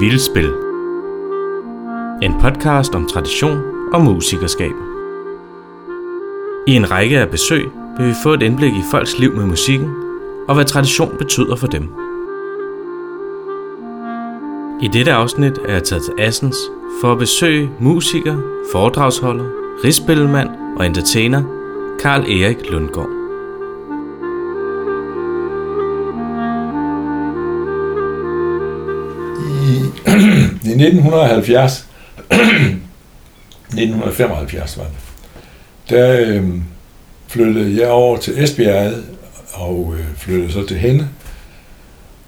Vildspil. En podcast om tradition og musikerskab. I en række af besøg vil vi få et indblik i folks liv med musikken og hvad tradition betyder for dem. I dette afsnit er jeg taget til Assens for at besøge musiker, foredragsholder, rigsspillemand og entertainer Karl Erik Lundgaard. 1970, 1975 var det, der øh, flyttede jeg over til Esbjerg og øh, flyttede så til Henne.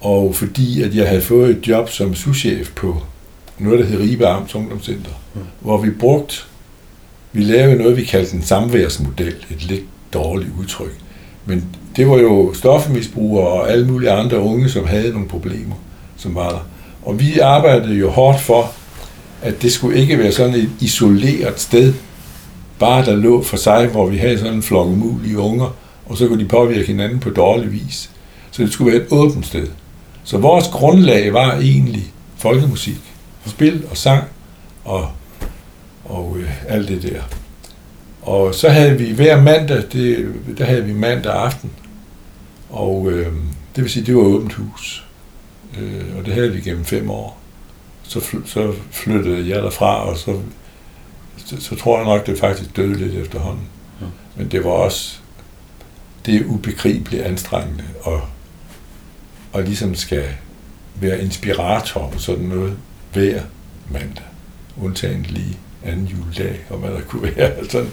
Og fordi at jeg havde fået et job som souschef på noget, der hed Ribe Amts Ungdomscenter, mm. hvor vi brugte, vi lavede noget, vi kaldte en samværsmodel, et lidt dårligt udtryk. Men det var jo stofmisbrugere og alle mulige andre unge, som havde nogle problemer, som var der. Og vi arbejdede jo hårdt for, at det skulle ikke være sådan et isoleret sted, bare der lå for sig, hvor vi havde sådan en flok umulige unger, og så kunne de påvirke hinanden på dårlig vis. Så det skulle være et åbent sted. Så vores grundlag var egentlig folkemusik. Spil og sang og, og øh, alt det der. Og så havde vi hver mandag, det, der havde vi mandag aften. Og øh, det vil sige, det var åbent hus. Øh, og det havde vi gennem fem år. Så, fly, så flyttede jeg derfra, og så, så, så tror jeg nok, det faktisk døde lidt efterhånden. Ja. Men det var også det er ubegribeligt anstrengende, og, og ligesom skal være inspirator på sådan noget hver mandag, undtagen lige anden juledag, og hvad der kunne være. Altså,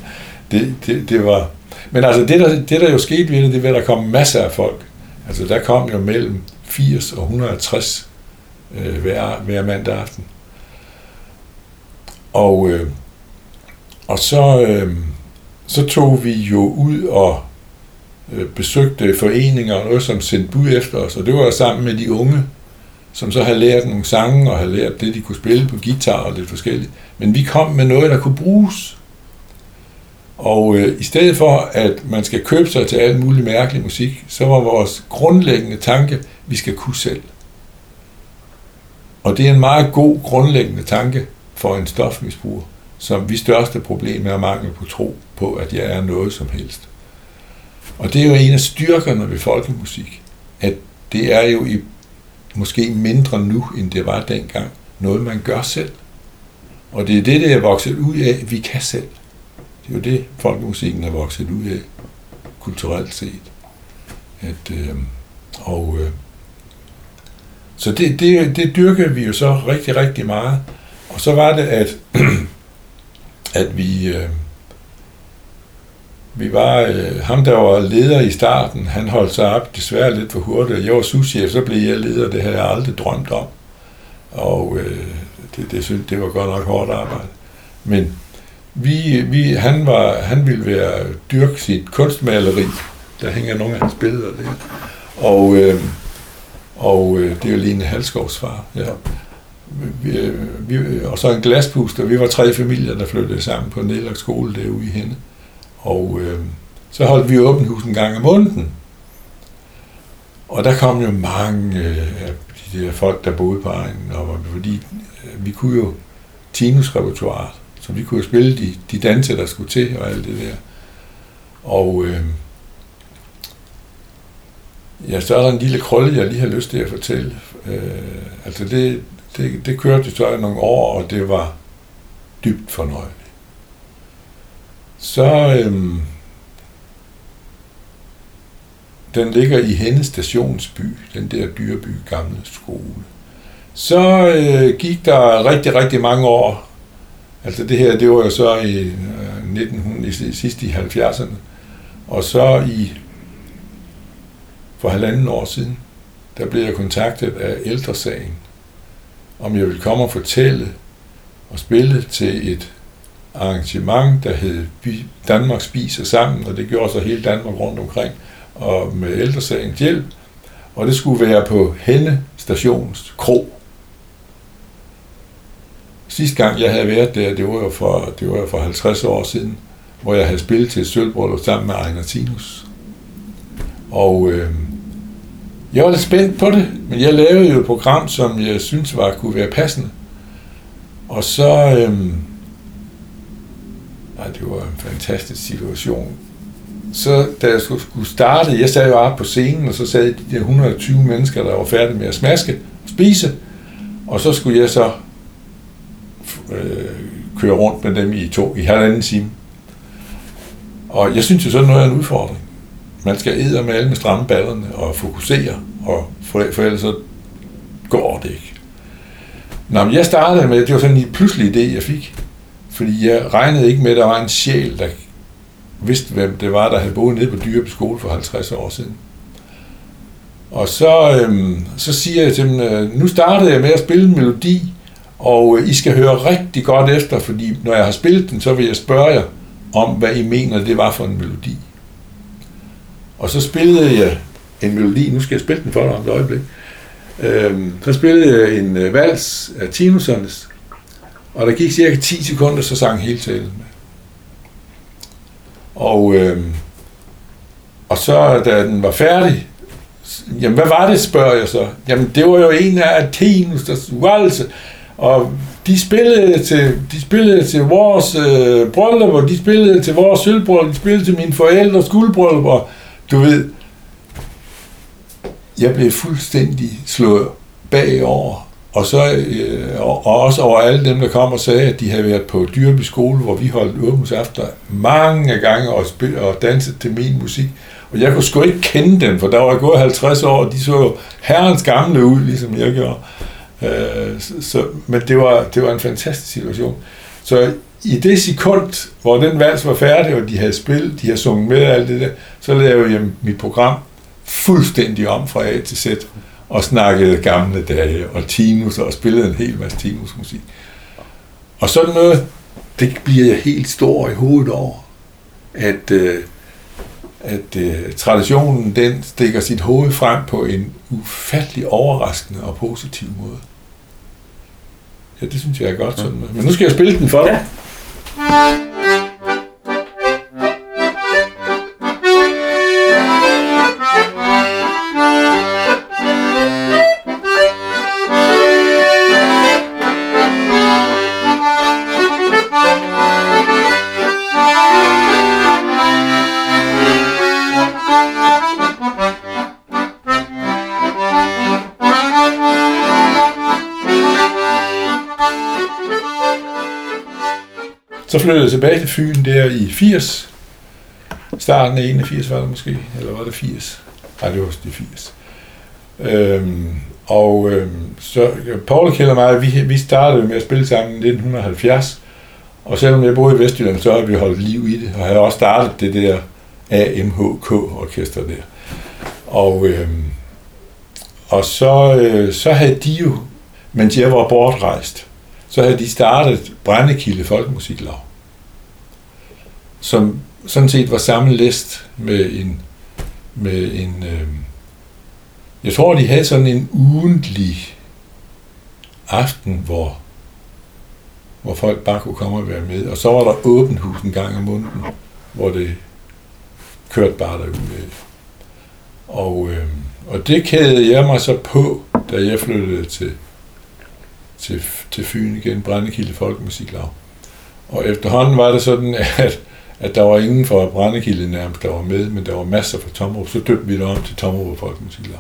det, det, det var... Men altså, det der, det der jo skete ved det, det var, at der kom masser af folk. Altså, der kom jo mellem 80 og 160 øh, hver, hver mandag aften. Og, øh, og så, øh, så tog vi jo ud og øh, besøgte foreninger og noget, som sendte bud efter os, og det var sammen med de unge, som så havde lært nogle sange og havde lært det, de kunne spille på guitar og lidt forskelligt. Men vi kom med noget, der kunne bruges. Og øh, i stedet for, at man skal købe sig til alt muligt mærkelig musik, så var vores grundlæggende tanke, vi skal kunne selv. Og det er en meget god grundlæggende tanke for en stofmisbruger, som vi største problem er mangel på tro på, at jeg er noget som helst. Og det er jo en af styrkerne ved folkemusik, at det er jo i måske mindre nu, end det var dengang, noget man gør selv. Og det er det, der er vokset ud af, at vi kan selv. Det er jo det, folkemusikken er vokset ud af, kulturelt set. At, øh, og øh, så det, det, det dyrkede vi jo så rigtig, rigtig meget. Og så var det, at, at vi, øh, vi var, øh, ham der var leder i starten, han holdt sig op desværre lidt for hurtigt. Jeg var souschef, så blev jeg leder, det havde jeg aldrig drømt om. Og øh, det, det, synes, det var godt nok hårdt arbejde. Men vi, vi, han, var, han ville være dyrke sit kunstmaleri. Der hænger nogle af hans billeder der. Og, øh, og øh, det er jo Line Halskovs far. Ja. Vi, vi, og så en glaspuster. Vi var tre familier, der flyttede sammen på en nedlagt skole derude i Hende. Og øh, så holdt vi åbent hus en gang om måneden. Og der kom jo mange øh, af de der folk, der boede på egnen, og fordi øh, vi kunne jo Tinus repertoire, så vi kunne jo spille de, de danse, der skulle til, og alt det der. Og øh, ja, så er der en lille krølle, jeg lige har lyst til at fortælle. Øh, altså det, det, det kørte så nogle år, og det var dybt fornøjeligt. Så øh, den ligger i hendes Stationsby, den der dyreby gamle skole. Så øh, gik der rigtig, rigtig mange år. Altså det her, det var jo så i øh, 1900, i, sidst i 70'erne. Og så i for halvanden år siden, der blev jeg kontaktet af ældresagen, om jeg ville komme og fortælle og spille til et arrangement, der hed Danmark spiser sammen, og det gjorde så hele Danmark rundt omkring, og med ældresagens hjælp. Og det skulle være på Henne Stations Kro. Sidste gang jeg havde været der, det var jo for, det var jo for 50 år siden, hvor jeg havde spillet til et sølvbrøllup sammen med Ejner Tinus. Og, øh, Jeg var lidt spændt på det, men jeg lavede jo et program, som jeg synes var kunne være passende. Og så... Øh, nej, det var en fantastisk situation. Så da jeg skulle starte, jeg sad jo op på scenen, og så sad de der 120 mennesker, der var færdige med at smaske og spise. Og så skulle jeg så øh, køre rundt med dem i to, i halvanden time. Og jeg synes jo sådan noget er en udfordring. Man skal æde med alle med stramme ballerne og fokusere, og for, for ellers så går det ikke. Nå, men jeg startede med, det var sådan en pludselig idé, jeg fik. Fordi jeg regnede ikke med, at der var en sjæl, der vidste, hvem det var, der havde boet nede på Dyreby skole for 50 år siden. Og så, øhm, så siger jeg til dem, øh, nu startede jeg med at spille en melodi, og øh, I skal høre rigtig godt efter, fordi når jeg har spillet den, så vil jeg spørge jer om, hvad I mener, det var for en melodi. Og så spillede jeg en melodi, nu skal jeg spille den for dig om et øjeblik. Øhm, så spillede jeg en øh, vals af Tinusernes, og der gik cirka 10 sekunder, så sang hele talen med. Og, øhm, og så da den var færdig, jamen hvad var det, spørger jeg så. Jamen det var jo en af Athenus, der valse, og de spillede til, de spillede til vores øh, bryllup, og de spillede til vores sølvbryllup, de spillede til mine forældres guldbryllup, og du ved, jeg blev fuldstændig slået bagover. Og, så, øh, og også over alle dem, der kom og sagde, at de havde været på Dyrby skole, hvor vi holdt åbningsafter mange gange og, spil, og danset til min musik. Og jeg kunne sgu ikke kende dem, for der var jeg gået 50 år, og de så jo herrens gamle ud, ligesom jeg gjorde. Øh, så, men det var, det var en fantastisk situation. Så i det sekund, hvor den vals var færdig, og de havde spillet, de havde sunget med alt det der, så lavede jeg mit program fuldstændig om fra A til Z, og snakkede gamle dage, og Tinus, og spillede en hel masse Tinus musik. Og sådan noget, det bliver jeg helt stor i hovedet over, at, øh, at øh, traditionen, den stikker sit hoved frem på en ufattelig overraskende og positiv måde. Ja, det synes jeg er godt sådan. Men nu skal jeg spille den for dig. Ja. Flyttede tilbage til Fyn der i 80. Starten af 81 var det måske, eller var det 80? Nej, det var de 80. Øhm, og øhm, så Paul Kjell og mig, vi, vi startede med at spille sammen i 1970, og selvom jeg boede i Vestjylland, så har vi holdt liv i det, og havde også startet det der AMHK-orkester der. Og, øhm, og så, øh, så havde de jo, mens jeg var bortrejst, så havde de startet Brændekilde Folkemusiklav, som sådan set var samme list med en, med en øh, jeg tror, de havde sådan en ugentlig aften, hvor, hvor folk bare kunne komme og være med. Og så var der åben hus en gang om måneden, hvor det kørte bare derude. Og, øh, og det kædede jeg mig så på, da jeg flyttede til til, til Fyn igen, Brændekilde Folkemusiklav. Og efterhånden var det sådan, at, at der var ingen fra Brændekilde nærmest, der var med, men der var masser fra Tomrup. Så døbte vi det om til Tommerup Folkemusiklav.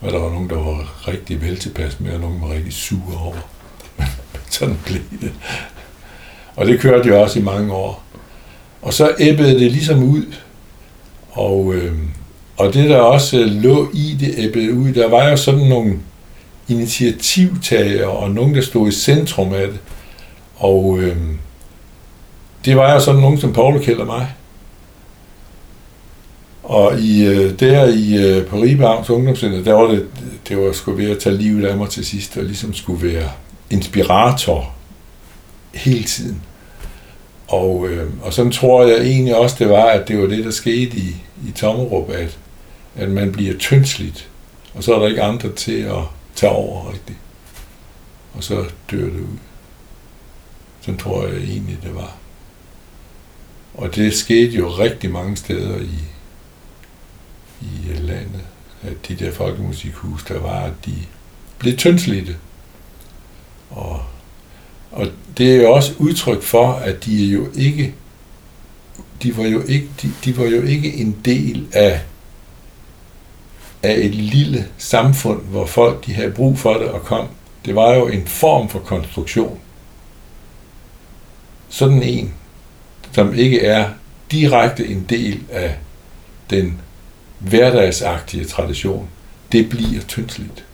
Og der var nogen, der var rigtig vel tilpas med, og nogen var rigtig sure over. Men sådan blev det. Og det kørte jo også i mange år. Og så æbbede det ligesom ud. Og, øh, og det, der også øh, lå i det æbbede ud, der var jo sådan nogle initiativtagere, og nogen, der stod i centrum af det. Og øh, det var jo sådan nogen som Paul kælder og mig. Og i, øh, der i, øh, på Ribe Ungdomscenter, der var det, det var sgu ved at tage livet af mig til sidst, og ligesom skulle være inspirator hele tiden. Og, øh, og sådan tror jeg egentlig også, det var, at det var det, der skete i, i Tommerup, at, at man bliver tyndsligt, og så er der ikke andre til at tage over rigtigt. Og så dør det ud. Sådan tror jeg egentlig, det var. Og det skete jo rigtig mange steder i, i landet. at de der folkemusikhus, der var, de blev tyndslidte. Og, og det er jo også udtryk for, at de er jo ikke de var jo ikke, de, de var jo ikke en del af, af et lille samfund, hvor folk de havde brug for det og kom. Det var jo en form for konstruktion. Sådan en, som ikke er direkte en del af den hverdagsagtige tradition, det bliver tyndsligt.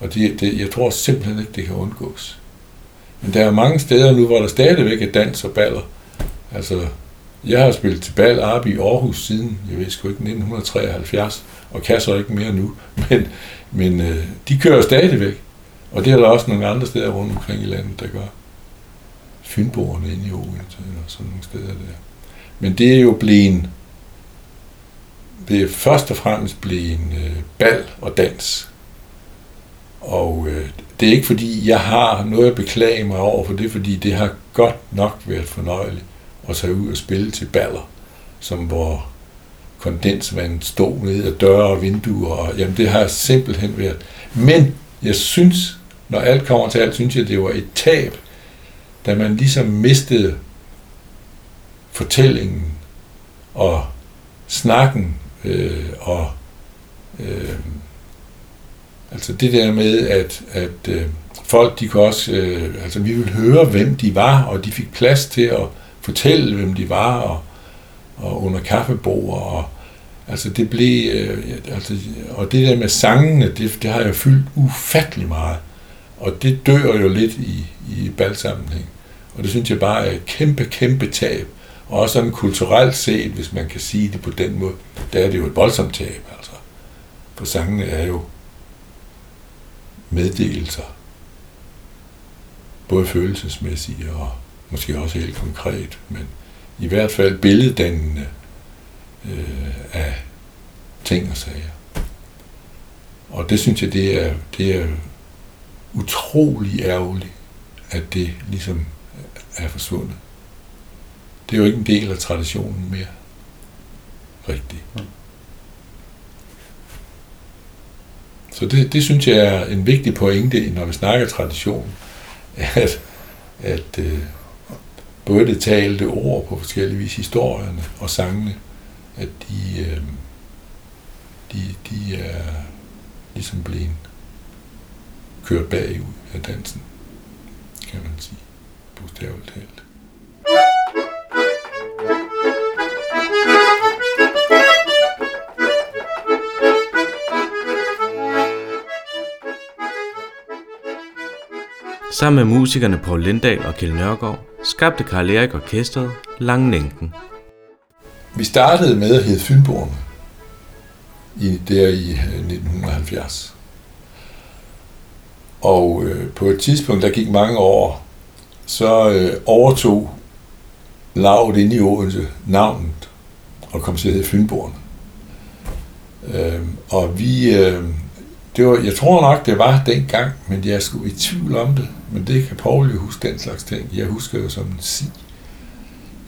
Og det, det, jeg tror simpelthen ikke, det kan undgås. Men der er mange steder nu, hvor der stadigvæk er dans og baller. Altså, jeg har spillet til bal op i Aarhus siden, jeg ved sgu ikke, 1973, og kan så ikke mere nu. Men, men øh, de kører stadigvæk. Og det er der også nogle andre steder rundt omkring i landet, der gør. Fynboerne inde i Odense, eller sådan nogle steder der. Men det er jo blevet, det er først og fremmest blevet en øh, bal og dans. Og øh, det er ikke fordi, jeg har noget at beklage mig over for det, fordi det har godt nok været fornøjeligt at tage ud og spille til baller, som hvor kondensvand stod ned af døre og vinduer, og jamen det har simpelthen været. Men jeg synes, når alt kommer til alt, synes jeg, det var et tab, da man ligesom mistede fortællingen og snakken øh, og øh, altså det der med, at, at øh, folk, de kunne også, øh, altså vi ville høre, hvem de var, og de fik plads til at fortælle, hvem de var, og, og under kaffebord, og altså det blev, øh, altså, og det der med sangene, det, det har jeg fyldt ufattelig meget, og det dør jo lidt i, i balsammenhæng, og det synes jeg bare er et kæmpe, kæmpe tab, og også sådan kulturelt set, hvis man kan sige det på den måde, der er det jo et voldsomt tab, altså. For sangene er jo meddelelser, både følelsesmæssige og måske også helt konkret, men i hvert fald billeddannende øh, af ting og sager. Og det synes jeg, det er, det er utrolig ærgerlig, at det ligesom er forsvundet. Det er jo ikke en del af traditionen mere. Rigtigt. Så det, det synes jeg er en vigtig pointe, når vi snakker tradition, at, at øh, både det talte ord på forskellige vis, historierne og sangene, at de, øh, de, de er ligesom blevet kørt bagud af dansen, kan man sige, bogstaveligt talt. Sammen med musikerne Paul Lindahl og Kjell Nørgaard skabte Karl Erik Orkestret Langnænken. Vi startede med at hedde Fynborgerne i, der i 1970. Og øh, på et tidspunkt, der gik mange år, så øh, overtog lavet inde i Odense navnet og kom til at hedde Fynborn. Øh, og vi, øh, det var, jeg tror nok, det var dengang, men jeg skulle i tvivl om det. Men det kan Paul jo huske, den slags ting. Jeg husker jo som en sig.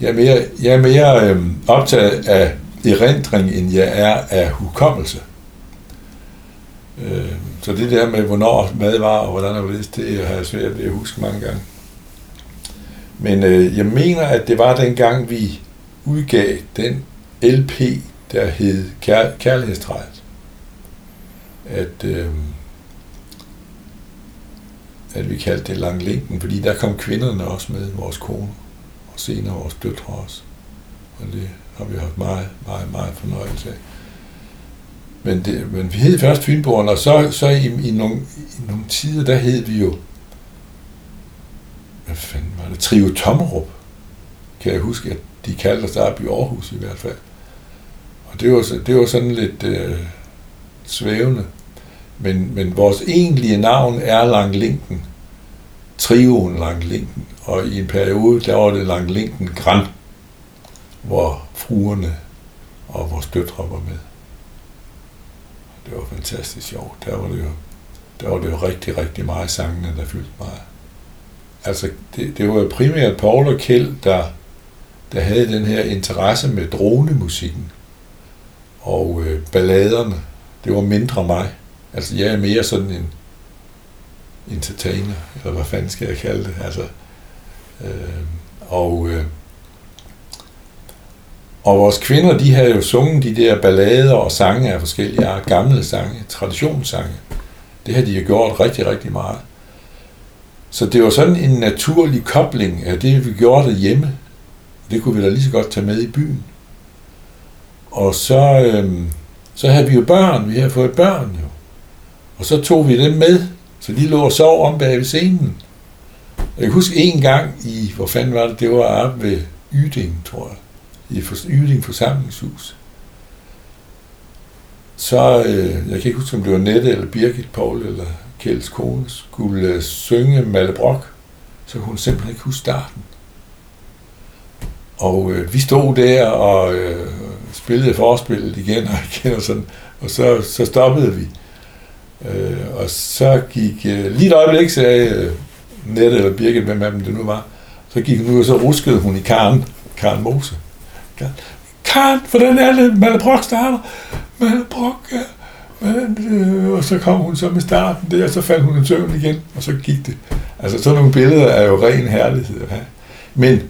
Jeg er mere, jeg er mere øh, optaget af erindring, end jeg er af hukommelse. Øh, så det der med, hvornår mad var, og hvordan det var det, det har jeg svært ved at huske mange gange. Men øh, jeg mener, at det var dengang, vi udgav den LP, der hed Kær- Kærlighedstræet. At, øh, at vi kaldte det Langlinken, fordi der kom kvinderne også med, vores kone, og senere vores døtre også. Og det har vi haft meget, meget, meget fornøjelse af. Men, det, men vi hed først Fynborgen, og så, så i, i, nogle, i nogle tider, der hed vi jo, hvad fanden var det, Trio Tommerup, kan jeg huske, at de kaldte os der i Aarhus i hvert fald. Og det var, det var sådan lidt øh, svævende. Men, men vores egentlige navn er Langlinken. Trioen Langlinken. Og i en periode, der var det Langlinken Grand, hvor fruerne og vores døtre var med. Det var fantastisk sjovt. Der var det jo, der var det jo rigtig, rigtig meget sangene, der fyldte meget. Altså, det, det var jo primært Paul og Kjeld, der, der havde den her interesse med dronemusikken og øh, balladerne det var mindre mig. Altså, jeg er mere sådan en entertainer, eller hvad fanden skal jeg kalde det? Altså, øh, og, øh, og vores kvinder, de havde jo sunget de der ballader og sange af forskellige art, gamle sange, traditionssange. Det har de jo gjort rigtig, rigtig meget. Så det var sådan en naturlig kobling af det, vi gjorde derhjemme. Det kunne vi da lige så godt tage med i byen. Og så, øhm, så havde vi jo børn, vi havde fået børn jo. Og så tog vi dem med, så de lå og sov om bag ved scenen. Jeg kan huske en gang i, hvor fanden var det, det var oppe ved Yding, tror jeg, i Yding forsamlingshus. Så, øh, jeg kan ikke huske, om det var Nette eller Birgit Paul eller Kjelds kone, skulle øh, synge Malle Brock, så hun simpelthen ikke huske starten. Og øh, vi stod der og øh, spillede forspillet igen og igen, og, sådan, og så, så stoppede vi. Øh, og så gik, øh, lige et øjeblik sagde øh, Nette eller Birgit, hvem af dem det nu var, så gik hun ud, og så ruskede hun i Karen, Karen Mose. Karen, for den er det, Malle starter. Malle ja. Men, øh, og så kom hun så med starten der, og så faldt hun i søvn igen, og så gik det. Altså sådan nogle billeder er jo ren herlighed at have. Men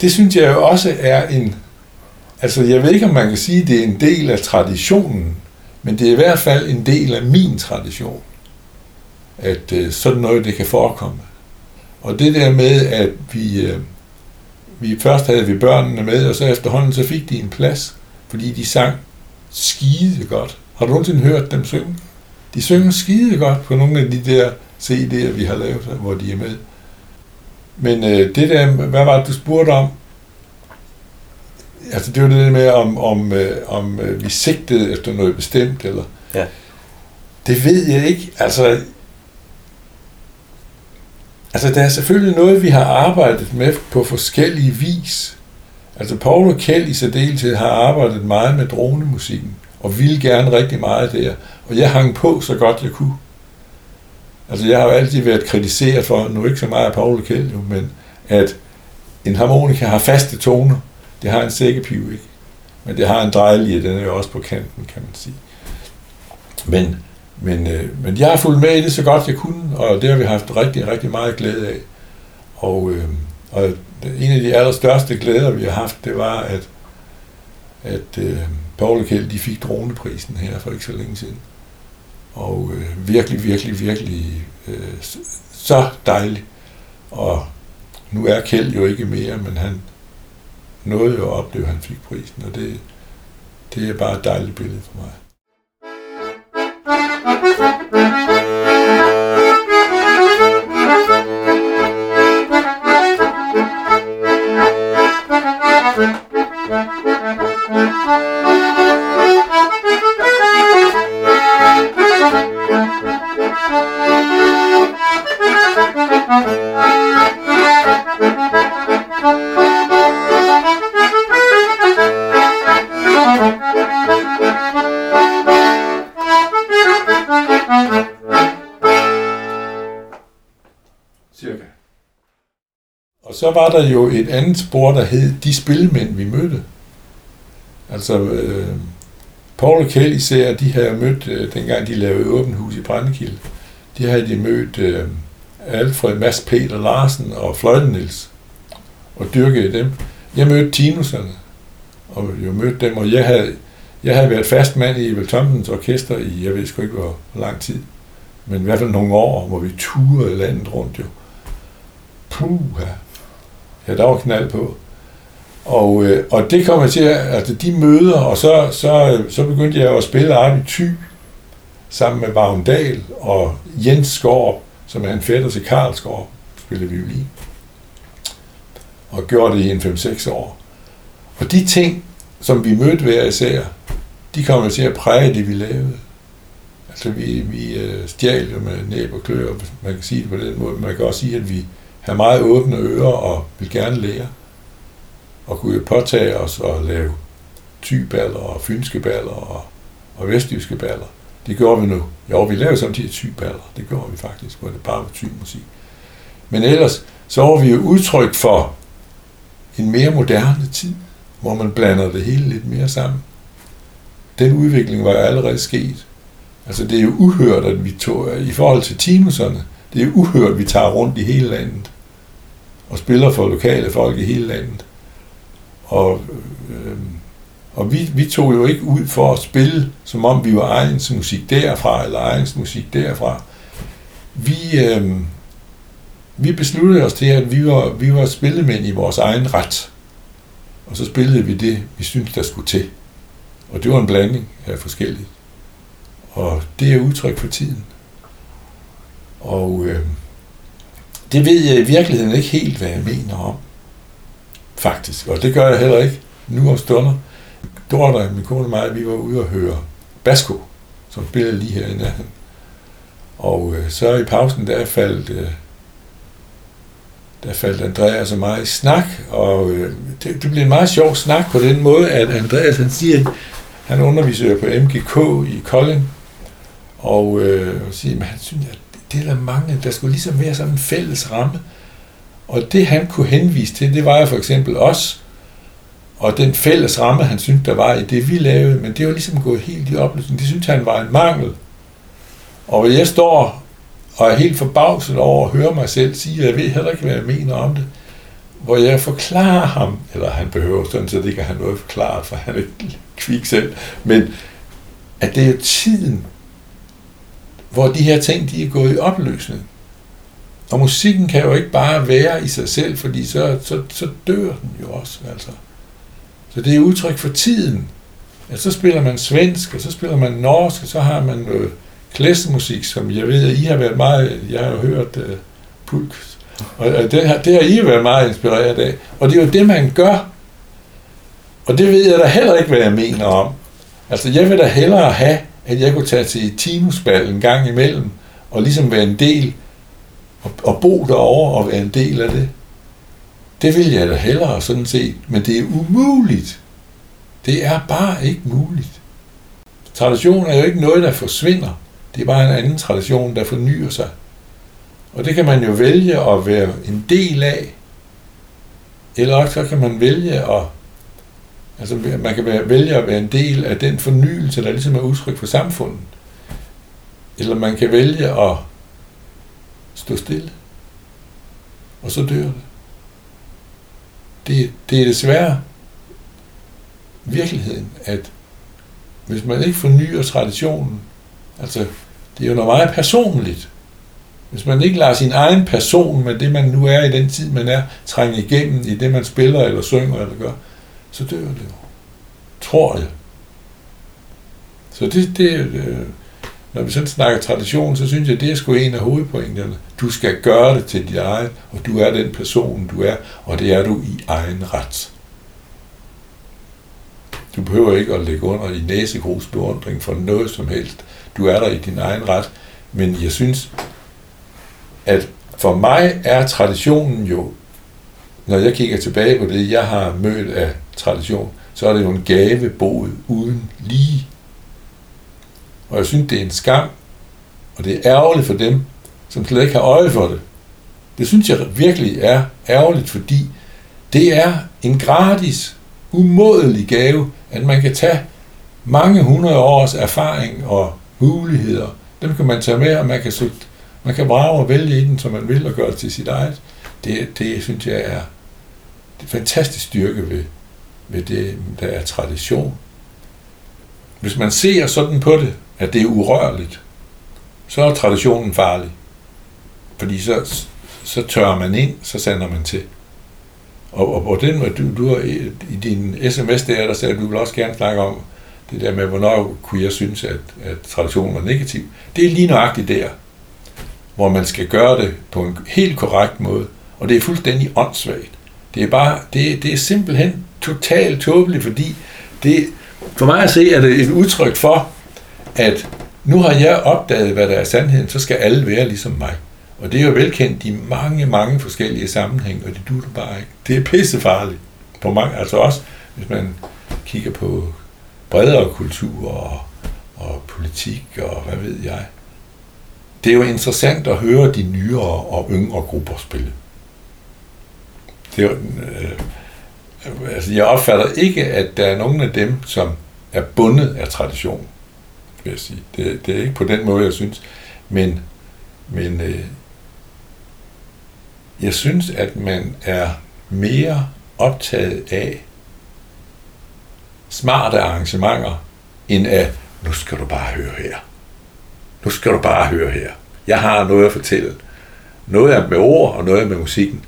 det synes jeg jo også er en, altså jeg ved ikke, om man kan sige, at det er en del af traditionen, men det er i hvert fald en del af min tradition, at øh, sådan noget det kan forekomme. Og det der med, at vi, øh, vi først havde vi børnene med, og så efterhånden så fik de en plads, fordi de sang skide godt. Har du nogensinde hørt dem synge? De synger skide godt på nogle af de der CD'er, vi har lavet, hvor de er med. Men øh, det der, hvad var det, du spurgte om? Altså, det var det der med, om, om, øh, om øh, vi sigtede efter noget bestemt, eller... Ja. Det ved jeg ikke. Altså, altså, der er selvfølgelig noget, vi har arbejdet med på forskellige vis. Altså, Paul og Kjeld i særdeleshed har arbejdet meget med dronemusikken, og ville gerne rigtig meget der. Og jeg hang på så godt jeg kunne. Altså, jeg har jo altid været kritiseret for, nu ikke så meget af Paul og Kjeld, jo, men at en harmonika har faste toner. Det har en sækkepive, ikke. Men det har en drejlige, den er jo også på kanten, kan man sige. Men, men, øh, men jeg har fulgt med i det så godt jeg kunne, og det har vi haft rigtig, rigtig meget glæde af. Og, øh, og en af de allerstørste glæder, vi har haft, det var, at, at øh, Paul og Kjeld, de fik droneprisen her for ikke så længe siden. Og øh, virkelig, virkelig, virkelig øh, så dejligt. Og nu er Kjeld jo ikke mere, men han nåede jo at opleve, at han fik prisen, og det, det er bare et dejligt billede for mig. Cirka. Og så var der jo et andet spor, der hed De Spilmænd, vi mødte. Altså, øh, Paul og Kjell især, de havde mødt, øh, dengang de lavede åbent hus i Brændekilde, de havde de mødt øh, Alfred Mads Peter Larsen og Fløjten Niels, og dyrkede dem. Jeg mødte Tinuserne, og jeg mødte dem, og jeg havde, jeg havde været fast mand i Evel Thompsons orkester i, jeg ved sgu ikke hvor lang tid, men i hvert fald nogle år, hvor vi turede landet rundt jo. Puh, ja, der var knald på. Og, øh, og det kom jeg til, altså de møder, og så, så, så begyndte jeg at spille op i Thy, sammen med Vagn Dahl og Jens Skorp, som er en fætter til Karl Skorp, spillede violin. Og gjorde det i en 5-6 år. Og de ting, som vi mødte hver især, de kommer til at præge det, vi lavede. Altså, vi, vi øh, stjal jo med næb og klør, man kan sige det på den måde. Man kan også sige, at vi har meget åbne ører og vil gerne lære. Og kunne jo påtage os at lave tyballer og fynske baller og, og vestjyske baller. Det gjorde vi nu. Jo, vi lavede samtidig tyballer. Det gjorde vi faktisk, hvor det bare var musik. Men ellers, så var vi jo udtryk for en mere moderne tid, hvor man blander det hele lidt mere sammen den udvikling var allerede sket. Altså det er jo uhørt, at vi tog, i forhold til timuserne, det er jo uhørt, at vi tager rundt i hele landet og spiller for lokale folk i hele landet. Og, øh, og vi, vi tog jo ikke ud for at spille, som om vi var egens musik derfra, eller egens musik derfra. Vi, øh, vi besluttede os til, at vi var, vi var spillemænd i vores egen ret. Og så spillede vi det, vi syntes, der skulle til. Og det var en blanding af forskelligt. Og det er udtryk for tiden. Og øh, det ved jeg i virkeligheden ikke helt, hvad jeg mener om. Faktisk. Og det gør jeg heller ikke nu om stunder. Dorte, min kone og mig, vi var ude og høre Basko, som spillede lige her i nærheden. Og øh, så i pausen, der faldt, øh, der faldt Andreas og mig i snak, og øh, det, det blev en meget sjov snak på den måde, at Andreas han siger, han underviser på MGK i Kolding, og øh, siger, at han synes, at det er der mange, der skulle ligesom være sådan en fælles ramme. Og det han kunne henvise til, det var jo for eksempel os, og den fælles ramme, han syntes, der var i det, vi lavede, men det var ligesom gået helt i opløsning. Det syntes han var en mangel. Og jeg står og er helt forbavset over at høre mig selv sige, at jeg ved heller ikke, hvad jeg mener om det, hvor jeg forklarer ham, eller han behøver sådan set ikke at have noget forklaret, for han er ikke kvik selv, men at det er tiden, hvor de her ting, de er gået i opløsning. Og musikken kan jo ikke bare være i sig selv, fordi så, så, så dør den jo også. Altså. Så det er udtryk for tiden. At så spiller man svensk, og så spiller man norsk, og så har man noget klæsmusik, som jeg ved, at I har været meget, jeg har jo hørt uh, pulk, og det har, det har I været meget inspireret af. Og det er jo det, man gør. Og det ved jeg da heller ikke, hvad jeg mener om. Altså, jeg vil da hellere have, at jeg kunne tage til Timusball en gang imellem, og ligesom være en del, at, bo derovre og være en del af det. Det vil jeg da hellere sådan set, men det er umuligt. Det er bare ikke muligt. Tradition er jo ikke noget, der forsvinder. Det er bare en anden tradition, der fornyer sig. Og det kan man jo vælge at være en del af, eller også så kan man vælge at Altså man kan vælge at være en del af den fornyelse, der ligesom er udtryk for samfundet. Eller man kan vælge at stå stille. Og så dør det. Det, det er desværre virkeligheden, at hvis man ikke fornyer traditionen, altså det er jo noget meget personligt. Hvis man ikke lader sin egen person med det, man nu er i den tid, man er, trænge igennem i det, man spiller eller synger eller gør, så dør det jo. Tror jeg. Så det, det øh, når vi sådan snakker tradition, så synes jeg, det er sgu en af hovedpointerne. Du skal gøre det til dit eget, og du er den person, du er, og det er du i egen ret. Du behøver ikke at lægge under i næsegrus beundring for noget som helst. Du er der i din egen ret. Men jeg synes, at for mig er traditionen jo, når jeg kigger tilbage på det, jeg har mødt af tradition, så er det jo en gavebod uden lige. Og jeg synes, det er en skam, og det er ærgerligt for dem, som slet ikke har øje for det. Det synes jeg virkelig er ærgerligt, fordi det er en gratis, umådelig gave, at man kan tage mange hundrede års erfaring og muligheder. Dem kan man tage med, og man kan, man kan brage og vælge i den, som man vil, og gøre det til sit eget. Det, det synes jeg er det fantastisk styrke ved, ved det, der er tradition. Hvis man ser sådan på det, at det er urørligt, så er traditionen farlig. Fordi så, så tørrer man ind, så sender man til. Og, og, og den, du, du har, i din sms der, der sagde, at du vil også gerne snakke om det der med, hvornår kunne jeg synes, at, at traditionen var negativ. Det er lige nøjagtigt der, hvor man skal gøre det på en helt korrekt måde. Og det er fuldstændig åndssvagt. Det er bare, det, det er simpelthen totalt tåbeligt, fordi det, for mig at se, er det et udtryk for, at nu har jeg opdaget, hvad der er sandheden, så skal alle være ligesom mig. Og det er jo velkendt i mange, mange forskellige sammenhænge, og det duer bare ikke. Det er pissefarligt. På mange, altså også, hvis man kigger på bredere kultur og, og politik og hvad ved jeg. Det er jo interessant at høre de nyere og yngre grupper spille. Det er, øh, altså jeg opfatter ikke, at der er nogen af dem, som er bundet af tradition, vil jeg sige. Det, det er ikke på den måde, jeg synes. Men, men øh, jeg synes, at man er mere optaget af smarte arrangementer, end af, nu skal du bare høre her. Nu skal du bare høre her. Jeg har noget at fortælle. Noget er med ord, og noget er med musikken.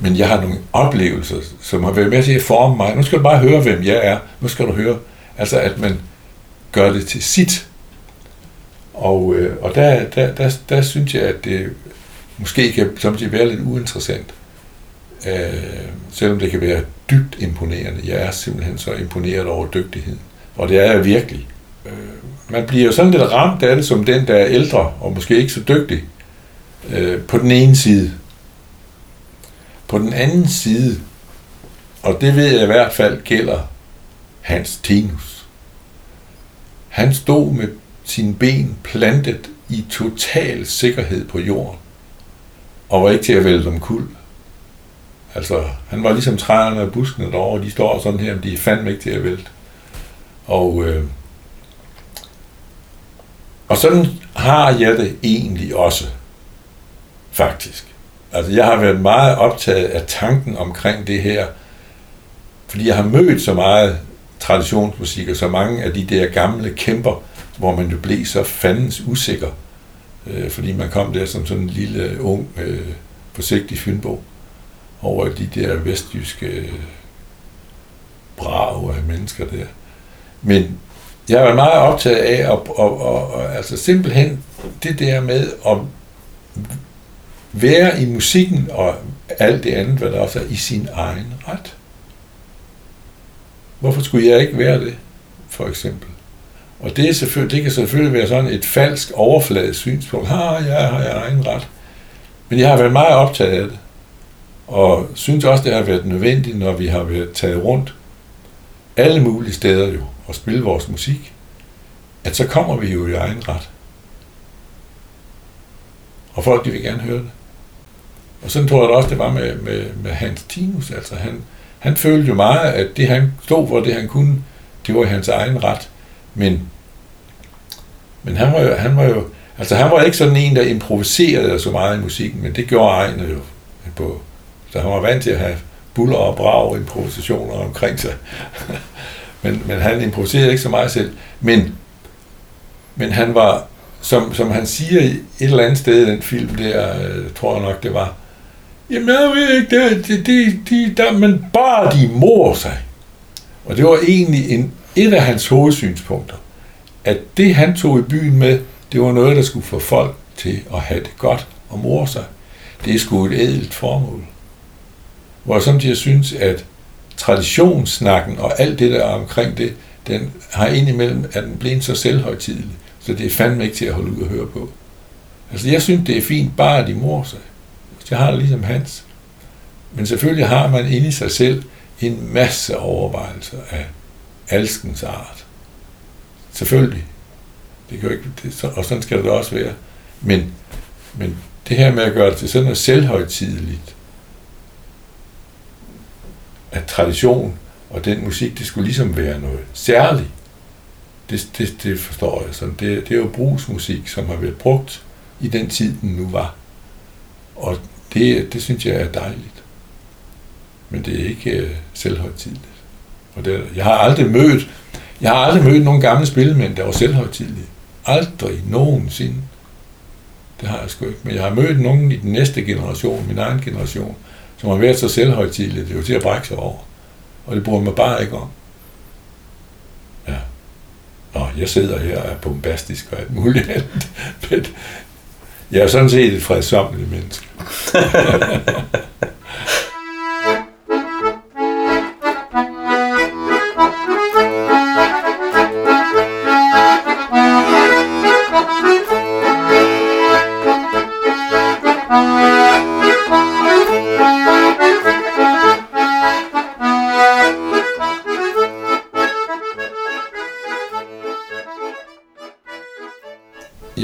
Men jeg har nogle oplevelser, som har været med til at forme mig. Nu skal du bare høre, hvem jeg er. Nu skal du høre. Altså, at man gør det til sit. Og, øh, og der, der, der, der synes jeg, at det måske kan samtidig være lidt uinteressant. Øh, selvom det kan være dybt imponerende. Jeg er simpelthen så imponeret over dygtigheden. Og det er jeg virkelig. Øh, man bliver jo sådan lidt ramt af det, som den, der er ældre og måske ikke så dygtig. Øh, på den ene side. På den anden side, og det ved jeg i hvert fald gælder Hans Tinus. Han stod med sine ben plantet i total sikkerhed på jorden, og var ikke til at vælte dem kul. Altså, han var ligesom træerne og buskene derovre, de står sådan her, men de er fandme ikke til at vælte. Og, øh, og sådan har jeg det egentlig også, faktisk. Altså, jeg har været meget optaget af tanken omkring det her, fordi jeg har mødt så meget traditionsmusik, og så mange af de der gamle kæmper, hvor man jo blev så fandens usikker, øh, fordi man kom der som sådan en lille, øh, ung, øh, forsigtig fynbo over de der vestjyske øh, brave af mennesker der. Men jeg var meget optaget af at, at, at, at, altså simpelthen det der med at være i musikken og alt det andet, hvad der også er, i sin egen ret. Hvorfor skulle jeg ikke være det, for eksempel? Og det, er selvfølgelig, det kan selvfølgelig være sådan et falsk overfladisk synspunkt. ah jeg har jeg egen ret. Men jeg har været meget optaget af det. Og synes også, det har været nødvendigt, når vi har været taget rundt alle mulige steder jo, og spille vores musik, at så kommer vi jo i egen ret. Og folk, de vil gerne høre det. Og sådan tror jeg også, det var med, med, med Hans Tinus. Altså han, han følte jo meget, at det han stod for, det han kunne, det var i hans egen ret. Men, men han, var jo, han var jo, altså han var ikke sådan en, der improviserede så meget i musikken, men det gjorde Ejne jo. På, så han var vant til at have buller og brag improvisationer omkring sig. men, men han improviserede ikke så meget selv. Men, men han var, som, som han siger et eller andet sted i den film der, øh, tror jeg nok det var, Jamen, jeg ved ikke, det, det, det, de, der, men bare de mor sig. Og det var egentlig en, et af hans hovedsynspunkter, at det han tog i byen med, det var noget, der skulle få folk til at have det godt og mor sig. Det er sgu et ædelt formål. Hvor jeg synes, at traditionssnakken og alt det der omkring det, den har indimellem, at den blevet så selvhøjtidelig, så det er fandme ikke til at holde ud og høre på. Altså, jeg synes, det er fint, bare at de mor sig. Jeg har det ligesom hans. Men selvfølgelig har man inde i sig selv en masse overvejelser af alskens art. Selvfølgelig. Det kan jo ikke, det, og sådan skal det også være. Men, men det her med at gøre det til sådan noget selvhøjtideligt, at tradition og den musik, det skulle ligesom være noget særligt. Det, det, det forstår jeg sådan. Det, det er jo brugsmusik, som har været brugt i den tid, den nu var. Og det, det synes jeg er dejligt. Men det er ikke øh, selvhøjtidligt. Og det, jeg har aldrig mødt, jeg har aldrig mødt nogen gamle spillemænd, der var selvhøjtidlige. Aldrig nogensinde. Det har jeg sgu ikke. Men jeg har mødt nogen i den næste generation, min egen generation, som har været så selvhøjtidlige, det er jo til at brække sig over. Og det bruger man bare ikke om. Ja. Nå, jeg sidder her og er bombastisk og alt muligt andet. Men jeg er sådan set et fredsommeligt menneske.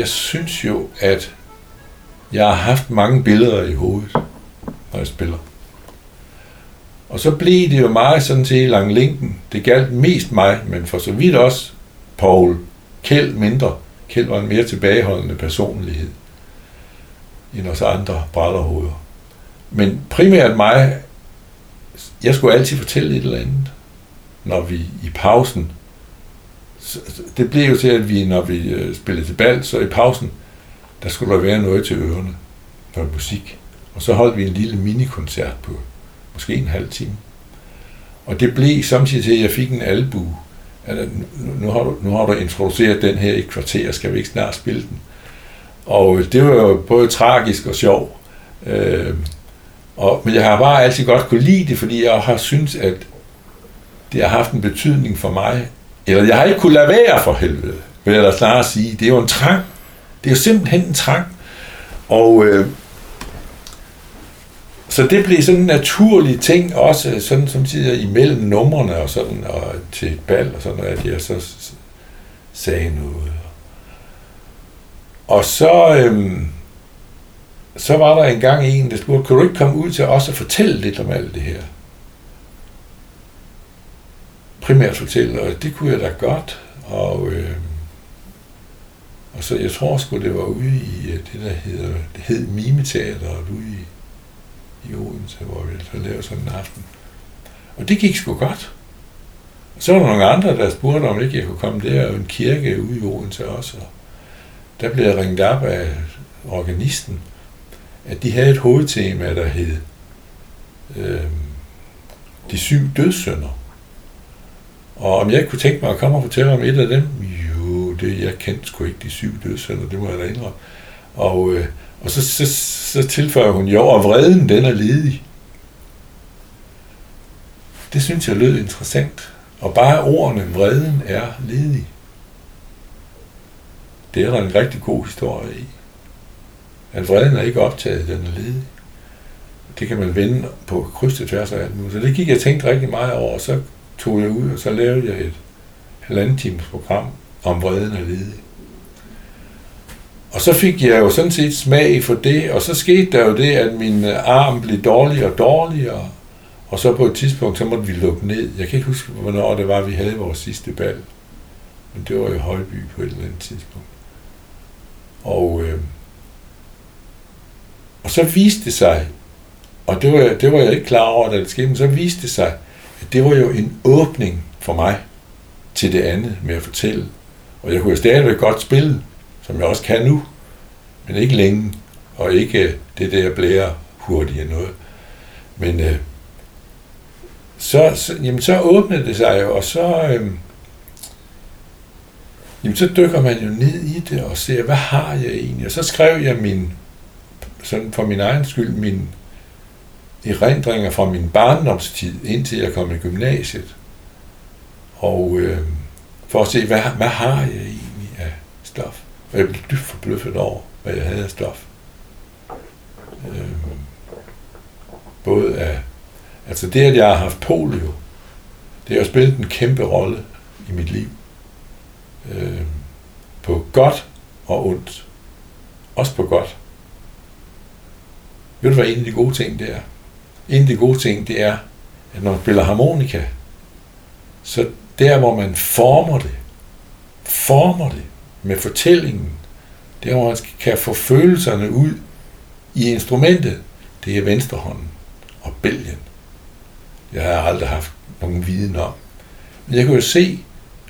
jeg synes jo, at jeg har haft mange billeder i hovedet, når jeg spiller. Og så blev det jo meget sådan til lang linken. Det galt mest mig, men for så vidt også Paul. Kjeld mindre. Kjeld var en mere tilbageholdende personlighed end os andre brætterhoveder. Men primært mig, jeg skulle altid fortælle et eller andet, når vi i pausen, det blev jo til, at vi, når vi øh, spillede til bal, så i pausen, der skulle der være noget til ørerne, noget musik. Og så holdt vi en lille minikoncert på måske en halv time. Og det blev samtidig til, at jeg fik en albu. Altså, nu, har du, nu har du introduceret den her i kvarter, skal vi ikke snart spille den? Og det var jo både tragisk og sjov. Øh, og, men jeg har bare altid godt kunne lide det, fordi jeg har syntes, at det har haft en betydning for mig. Eller jeg har ikke kunne lade være for helvede, vil jeg da snart sige. Det er jo en trang. Det er jo simpelthen en trang. Og øh, så det blev sådan en naturlig ting, også øh, sådan som siger imellem numrene og sådan, og til et bal og sådan noget, at jeg så sagde noget. Og så, øhm, så var der engang en, der spurgte, kan du ikke komme ud til os og fortælle lidt om alt det her? Primært fortælle, og det kunne jeg da godt. Og, øhm, og så jeg tror sgu, det var ude i øh, det, der hedder, det hed Mimeteateret ude i i Odense, hvor vi så lavede sådan en aften. Og det gik sgu godt. Og så var der nogle andre, der spurgte, om ikke jeg kunne komme der, og en kirke ude i Odense også. Og der blev jeg ringet op af organisten, at de havde et hovedtema, der hed øh, De syv dødssynder. Og om jeg ikke kunne tænke mig at komme og fortælle om et af dem, det, jeg kendte sgu ikke de syv dødssynder, det må jeg da indrømme. Og øh, og så, så, så tilføjer hun, jo, og vreden, den er ledig. Det synes jeg lød interessant. Og bare ordene, vreden er ledig. Det er der en rigtig god historie i. At vreden er ikke optaget, den er ledig. Det kan man vende på kryds til tværs af alt nu. Så det gik jeg tænkt rigtig meget over, og så tog jeg ud, og så lavede jeg et halvandet times program om vreden og ledig. Og så fik jeg jo sådan set smag for det, og så skete der jo det, at min øh, arm blev dårligere og dårligere, og så på et tidspunkt, så måtte vi lukke ned. Jeg kan ikke huske, hvornår det var, vi havde vores sidste bal. Men det var i Højby på et eller andet tidspunkt. Og, øh, og så viste det sig, og det var, det var jeg ikke klar over, da det skete, men så viste det sig, at det var jo en åbning for mig til det andet med at fortælle. Og jeg kunne stadigvæk godt spille, som jeg også kan nu, men ikke længe, og ikke øh, det der blære hurtigt noget. Men øh, så, så, jamen, så åbnede det sig jo, og så, øh, jamen, så dykker man jo ned i det og ser, hvad har jeg egentlig? Og så skrev jeg min, sådan for min egen skyld, min erindringer fra min barndomstid, indtil jeg kom i gymnasiet. Og øh, for at se, hvad, hvad har jeg egentlig af stof? Og jeg blev dybt forbløffet over, hvad jeg havde af stof. Øhm, både af, altså det, at jeg har haft polio, det har spillet en kæmpe rolle i mit liv. Øhm, på godt og ondt. Også på godt. Ved du, hvad en af de gode ting det er? En af de gode ting, det er, at når man spiller harmonika, så der, hvor man former det, former det, med fortællingen, der, hvor man kan få følelserne ud i instrumentet, det er venstrehånden og bælgen. Jeg har aldrig haft nogen viden om. Men jeg kunne jo se,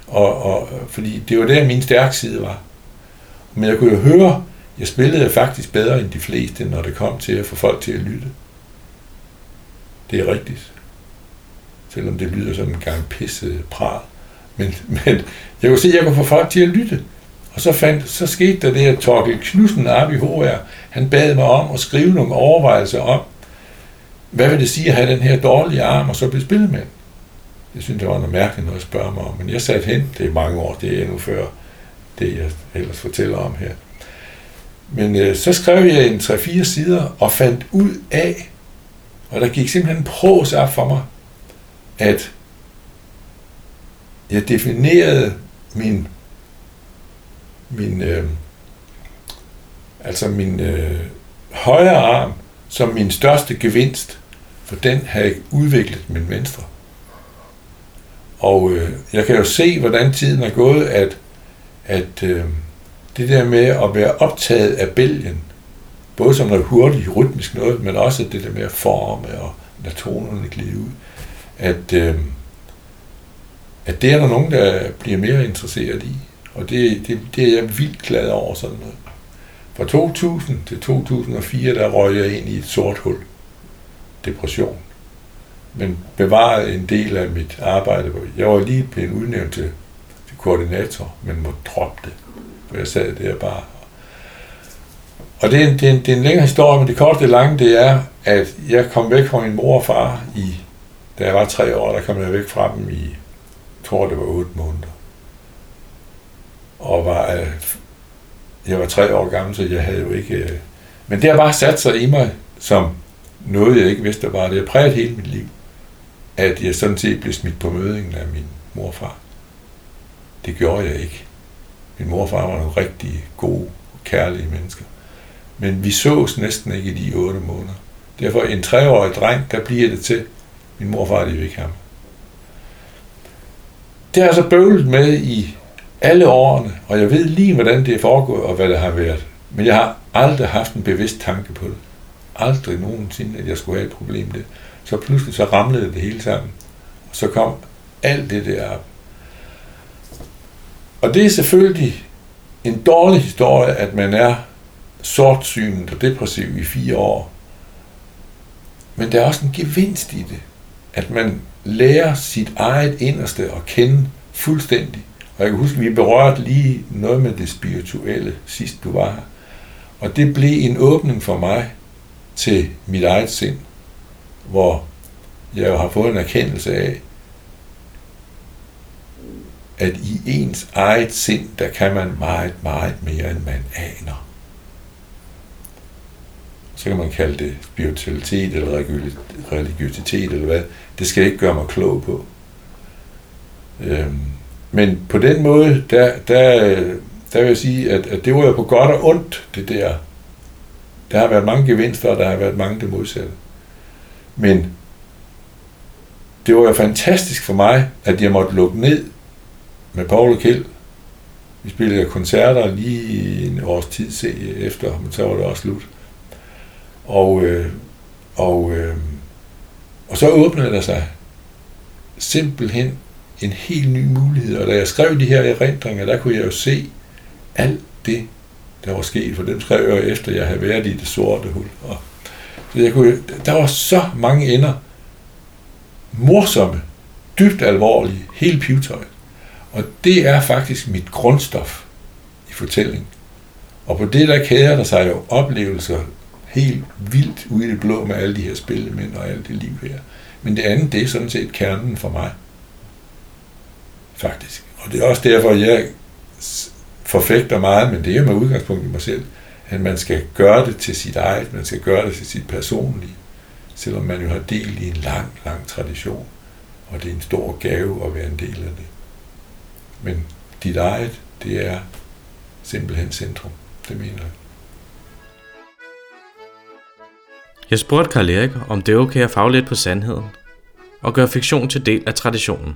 og, og, fordi det var der min stærk side var. Men jeg kunne jo høre, jeg spillede faktisk bedre end de fleste, når det kom til at få folk til at lytte. Det er rigtigt. Selvom det lyder som en gang pisset pral. Men, men jeg kunne se, at jeg kunne få folk til at lytte. Og så, fandt, så skete der det, at Torkel Knudsen op i HR, han bad mig om at skrive nogle overvejelser om, hvad vil det sige at have den her dårlige arm, og så blive spillet med Det synes det var noget mærkeligt noget at spørge mig om. Men jeg satte hen, det er mange år, det er endnu før det, jeg ellers fortæller om her. Men øh, så skrev jeg en 3-4 sider og fandt ud af, og der gik simpelthen en pros op for mig, at jeg definerede min min, øh, altså min øh, højre arm som min største gevinst, for den havde udviklet min venstre. Og øh, jeg kan jo se, hvordan tiden er gået, at, at øh, det der med at være optaget af bælgen, både som noget hurtigt, rytmisk noget, men også det der med at forme og lade tonerne glide ud, at, øh, at det er der nogen, der bliver mere interesseret i. Og det, det, det er jeg vildt glad over sådan noget. Fra 2000 til 2004, der røg jeg ind i et sort hul. Depression. Men bevarede en del af mit arbejde. Jeg var lige blevet udnævnt til, til koordinator, men måtte droppe det. For jeg sad der bare. Og det er, en, det, er en, det er en længere historie, men det korte og lange, det er, at jeg kom væk fra min mor og far i, da jeg var tre år, der kom jeg væk fra dem i, jeg tror det var otte måneder. Og var, øh, jeg var tre år gammel, så jeg havde jo ikke... Øh, men det har bare sat sig i mig som noget, jeg ikke vidste, der var det. Jeg præget hele mit liv, at jeg sådan set blev smidt på mødingen af min morfar. Det gjorde jeg ikke. Min morfar var nogle rigtig gode, kærlige mennesker. Men vi sås næsten ikke i de otte måneder. Derfor en treårig dreng, der bliver det til. Min morfar, de ikke ham. Det har jeg så bøvlet med i alle årene, og jeg ved lige, hvordan det er foregået, og hvad det har været. Men jeg har aldrig haft en bevidst tanke på det. Aldrig nogensinde, at jeg skulle have et problem det. Så pludselig så ramlede det hele sammen. Og så kom alt det der op. Og det er selvfølgelig en dårlig historie, at man er sortsynet og depressiv i fire år. Men der er også en gevinst i det, at man lærer sit eget inderste at kende fuldstændig. Og jeg kan huske, at vi berørte lige noget med det spirituelle sidst du var her. Og det blev en åbning for mig til mit eget sind, hvor jeg jo har fået en erkendelse af, at i ens eget sind, der kan man meget, meget mere, end man aner. Så kan man kalde det spiritualitet eller religiøsitet eller hvad. Det skal ikke gøre mig klog på. Øhm, men på den måde, der, der, der vil jeg sige, at, at det var jo på godt og ondt, det der. Der har været mange gevinster, og der har været mange det modsatte. Men det var jo fantastisk for mig, at jeg måtte lukke ned med Paul og Kjeld. Vi spillede koncerter lige en års tid efter, men så var det også slut. Og, øh, og, øh, og så åbnede der sig simpelthen en helt ny mulighed. Og da jeg skrev de her erindringer, der kunne jeg jo se alt det, der var sket, for dem skrev jeg efter, jeg havde været i det sorte hul. Og så jeg kunne, der var så mange ender, morsomme, dybt alvorlige, helt pivtøjet. Og det er faktisk mit grundstof i fortællingen. Og på det der kæder der sig jo oplevelser helt vildt ude i det blå med alle de her spillemænd og alt det liv her. Men det andet, det er sådan set kernen for mig faktisk. Og det er også derfor, jeg forfægter meget, men det er med udgangspunkt i mig selv, at man skal gøre det til sit eget, man skal gøre det til sit personlige, selvom man jo har del i en lang, lang tradition, og det er en stor gave at være en del af det. Men dit eget, det er simpelthen centrum, det mener jeg. Jeg spurgte Karl Erik, om det er okay at faglætte på sandheden, og gøre fiktion til del af traditionen.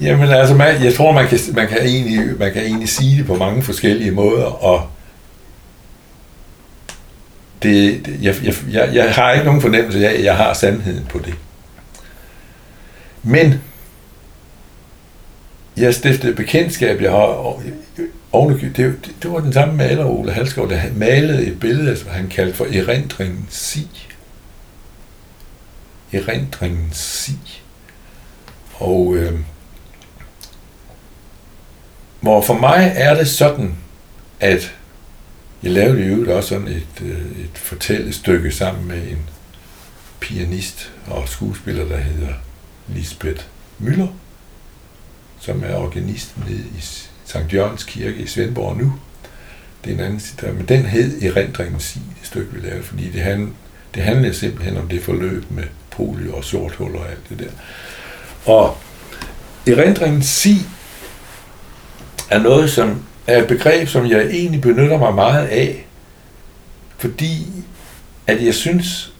Jamen altså, man, jeg tror, man kan, man, kan egentlig, man kan egentlig sige det på mange forskellige måder, og det, det, jeg, jeg, jeg, jeg har ikke nogen fornemmelse af, at jeg har sandheden på det. Men jeg stiftede bekendtskab, jeg har ovenikøbet, det, det var den samme maler, Ole Halskov, der malede et billede, som han kaldte for erindringen Si. Erindringen Si. Og øh, hvor for mig er det sådan, at jeg lavede i øvrigt også sådan et, øh, et fortællestykke sammen med en pianist og skuespiller, der hedder Lisbeth Møller, som er organist nede i Sankt Jørgens Kirke i Svendborg nu. Det er en anden citat, men den hed Erindringen sig, det stykke, vi lavede, fordi det, handl, det handlede simpelthen om det forløb med polio og sort hul og alt det der. Og Erindringen sig er noget, som er et begreb, som jeg egentlig benytter mig meget af, fordi at jeg synes,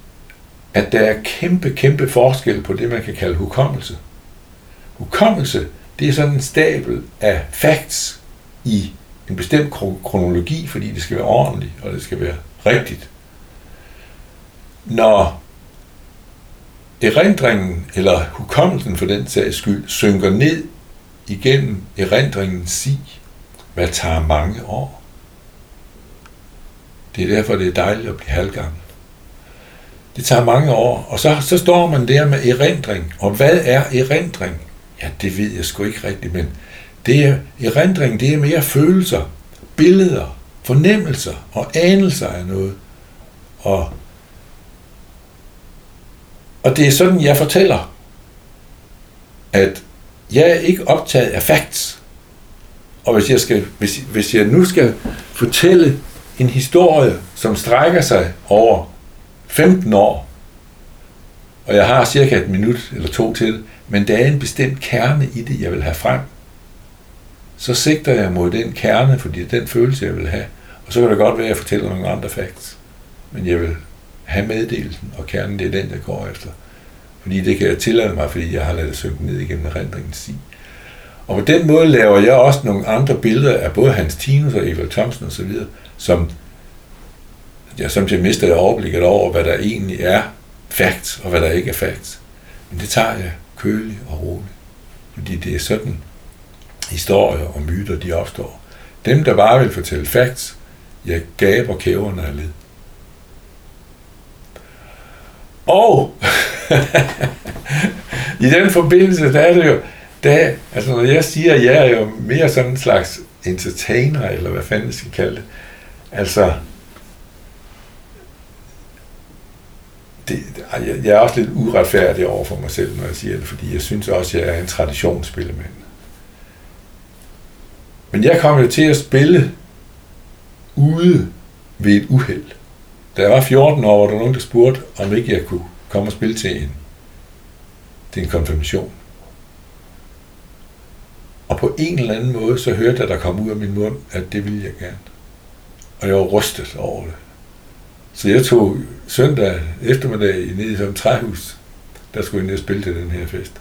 at der er kæmpe, kæmpe forskel på det, man kan kalde hukommelse. Hukommelse, det er sådan en stabel af facts i en bestemt kronologi, fordi det skal være ordentligt, og det skal være rigtigt. Når erindringen, eller hukommelsen for den sags skyld, synker ned igennem erindringens sig, hvad tager mange år. Det er derfor, det er dejligt at blive halvgammel. Det tager mange år, og så, så står man der med erindring. Og hvad er erindring? Ja, det ved jeg sgu ikke rigtigt, men det er, erindring, det er mere følelser, billeder, fornemmelser og anelser af noget. Og, og det er sådan, jeg fortæller, at jeg er ikke optaget af facts. Og hvis jeg, skal, hvis, hvis jeg nu skal fortælle en historie, som strækker sig over 15 år, og jeg har cirka et minut eller to til, men der er en bestemt kerne i det, jeg vil have frem, så sigter jeg mod den kerne, fordi det er den følelse, jeg vil have. Og så kan det godt være, at jeg fortæller nogle andre facts. Men jeg vil have meddelelsen, og kernen det er den, jeg går efter. Fordi det kan jeg tillade mig, fordi jeg har lavet det synke ned igennem erindringens sig. Og på den måde laver jeg også nogle andre billeder af både Hans Tinus og Eva Thomsen osv., som jeg samtidig mister jeg overblikket over, hvad der egentlig er facts, og hvad der ikke er facts. Men det tager jeg kølig og rolig. Fordi det er sådan, historier og myter, de opstår. Dem, der bare vil fortælle facts, jeg gaber kæverne af led. Og i den forbindelse, der er det jo, der, altså når jeg siger, at jeg er jo mere sådan en slags entertainer, eller hvad fanden skal kalde det, altså, det, jeg er også lidt uretfærdig over for mig selv, når jeg siger det, fordi jeg synes også, at jeg er en traditionsspillemand. Men jeg kom jo til at spille ude ved et uheld. Da jeg var 14 år, var der nogen, der spurgte, om ikke jeg kunne komme og spille til en, til en konfirmation. Og på en eller anden måde, så hørte jeg, der kom ud af min mund, at det ville jeg gerne. Og jeg var rystet over det. Så jeg tog søndag eftermiddag ned i sådan et træhus, der skulle jeg ned og spille til den her fest.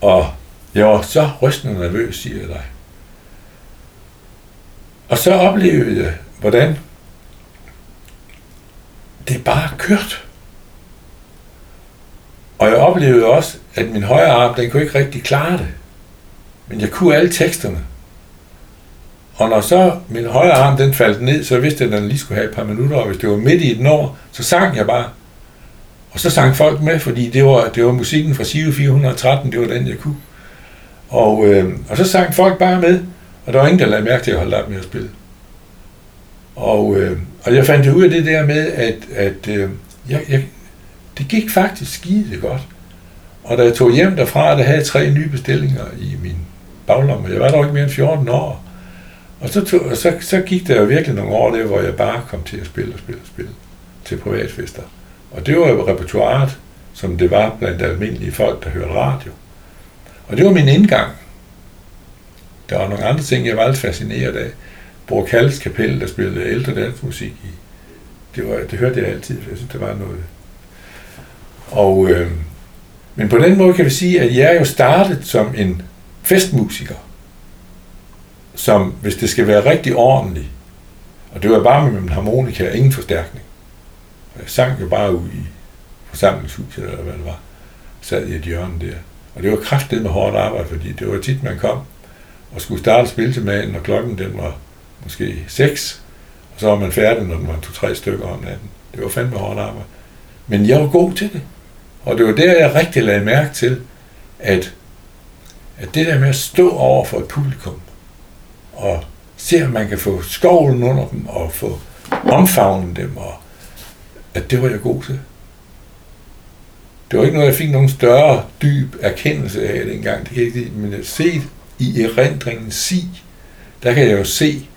Og jeg var så rystende nervøs, siger jeg dig. Og så oplevede jeg, hvordan det bare kørte. Og jeg oplevede også, at min højre arm, den kunne ikke rigtig klare det. Men jeg kunne alle teksterne. Og når så min højre arm den faldt ned, så vidste jeg, at den lige skulle have et par minutter, og hvis det var midt i et år, så sang jeg bare. Og så sang folk med, fordi det var, det var musikken fra Sive 413, det var den, jeg kunne. Og, øh, og så sang folk bare med. Og der var ingen, der lagde mærke til at holde op med at spille. Og, øh, og jeg fandt ud af det der med, at, at øh, jeg, jeg, det gik faktisk skide godt. Og da jeg tog hjem derfra, der havde jeg tre nye bestillinger i min baglomme. Jeg var dog ikke mere end 14 år. Og så, tog, og så, så gik der jo virkelig nogle år der, hvor jeg bare kom til at spille og spille og spille til privatfester. Og det var jo repertoireet, som det var blandt almindelige folk, der hørte radio. Og det var min indgang der var nogle andre ting, jeg var alt fascineret af. Bror Kalles kapel, der spillede ældre dansk musik i. Det, var, det hørte jeg altid, for jeg synes, det var noget. Og, øh, men på den måde kan vi sige, at jeg er jo startet som en festmusiker, som, hvis det skal være rigtig ordentligt, og det var bare med min harmonika, ingen forstærkning. Jeg sang jo bare ud i forsamlingshuset, eller hvad det var. Sad i et hjørne der. Og det var kraftigt med hårdt arbejde, fordi det var tit, man kom og skulle starte spil til maden, når klokken den var måske 6, og så var man færdig, når den var to-tre stykker om natten. Det var fandme hårdt arbejde. Men jeg var god til det. Og det var der, jeg rigtig lagde mærke til, at, at det der med at stå over for et publikum, og se, om man kan få skovlen under dem, og få omfavnet dem, og at det var jeg god til. Det var ikke noget, jeg fik nogen større, dyb erkendelse af dengang. Det kan jeg ikke men set i erindringen sig, der kan jeg jo se,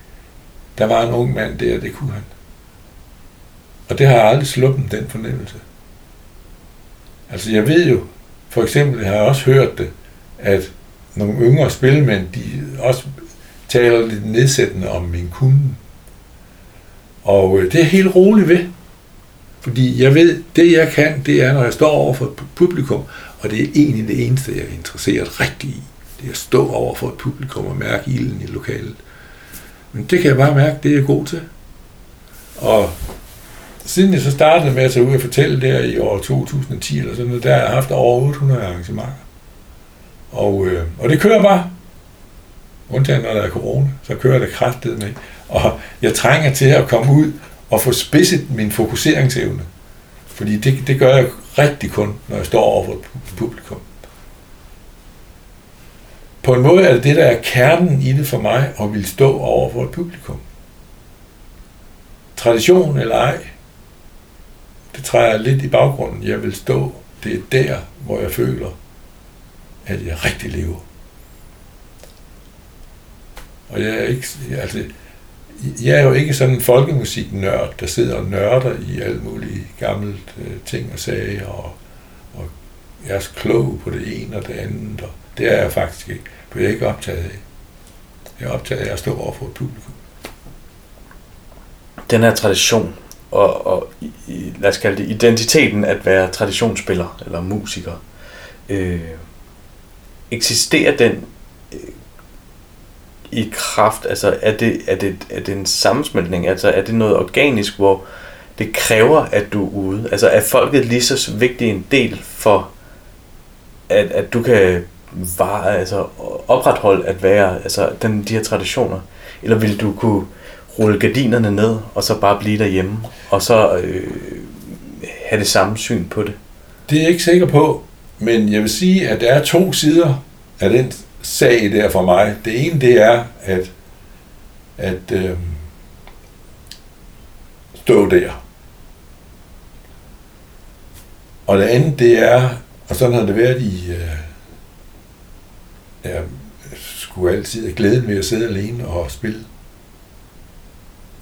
der var en ung mand der, det kunne han. Og det har jeg aldrig sluppet, den fornemmelse. Altså jeg ved jo, for eksempel, jeg har også hørt det, at nogle yngre spilmænd, de også taler lidt nedsættende om min kunde. Og øh, det er helt roligt ved. Fordi jeg ved, det jeg kan, det er, når jeg står over for et publikum, og det er egentlig det eneste, jeg er interesseret rigtig i. Det er at stå over for et publikum og mærke ilden i lokalet. Men det kan jeg bare mærke, det er jeg god til. Og siden jeg så startede med at tage ud og fortælle der i år 2010 eller sådan noget, der har jeg haft over 800 arrangementer. Og, øh, og det kører bare. Undtagen når der er corona, så kører det kraftet med. Og jeg trænger til at komme ud og få spidset min fokuseringsevne. Fordi det, det gør jeg rigtig kun, når jeg står over for publikum. På en måde er det det, der er kernen i det for mig, at ville stå over for et publikum. Tradition eller ej, det træder lidt i baggrunden. Jeg vil stå, det er der, hvor jeg føler, at jeg rigtig lever. Og jeg er ikke, altså, jeg er jo ikke sådan en folkemusiknørd, der sidder og nørder i alle mulige gamle øh, ting og sager, og, og jeg er klog på det ene og det andet, og det er jeg faktisk ikke, for jeg er ikke optaget af. Jeg er optaget af at stå over for et publikum. Den her tradition, og, og lad os kalde det identiteten at være traditionsspiller eller musiker, øh, eksisterer den i kraft? Altså er det, er det, er det en sammensmeltning? Altså er det noget organisk, hvor det kræver, at du er ude? Altså er folket lige så vigtig en del for, at, at du kan var, altså, opretholde at være altså, den, de her traditioner? Eller vil du kunne rulle gardinerne ned, og så bare blive derhjemme, og så øh, have det samme syn på det? Det er jeg ikke sikker på, men jeg vil sige, at der er to sider af den sag der for mig. Det ene, det er, at, at øh, stå der. Og det andet, det er, og sådan har det været i, øh, jeg skulle altid have glæden ved at sidde alene og spille.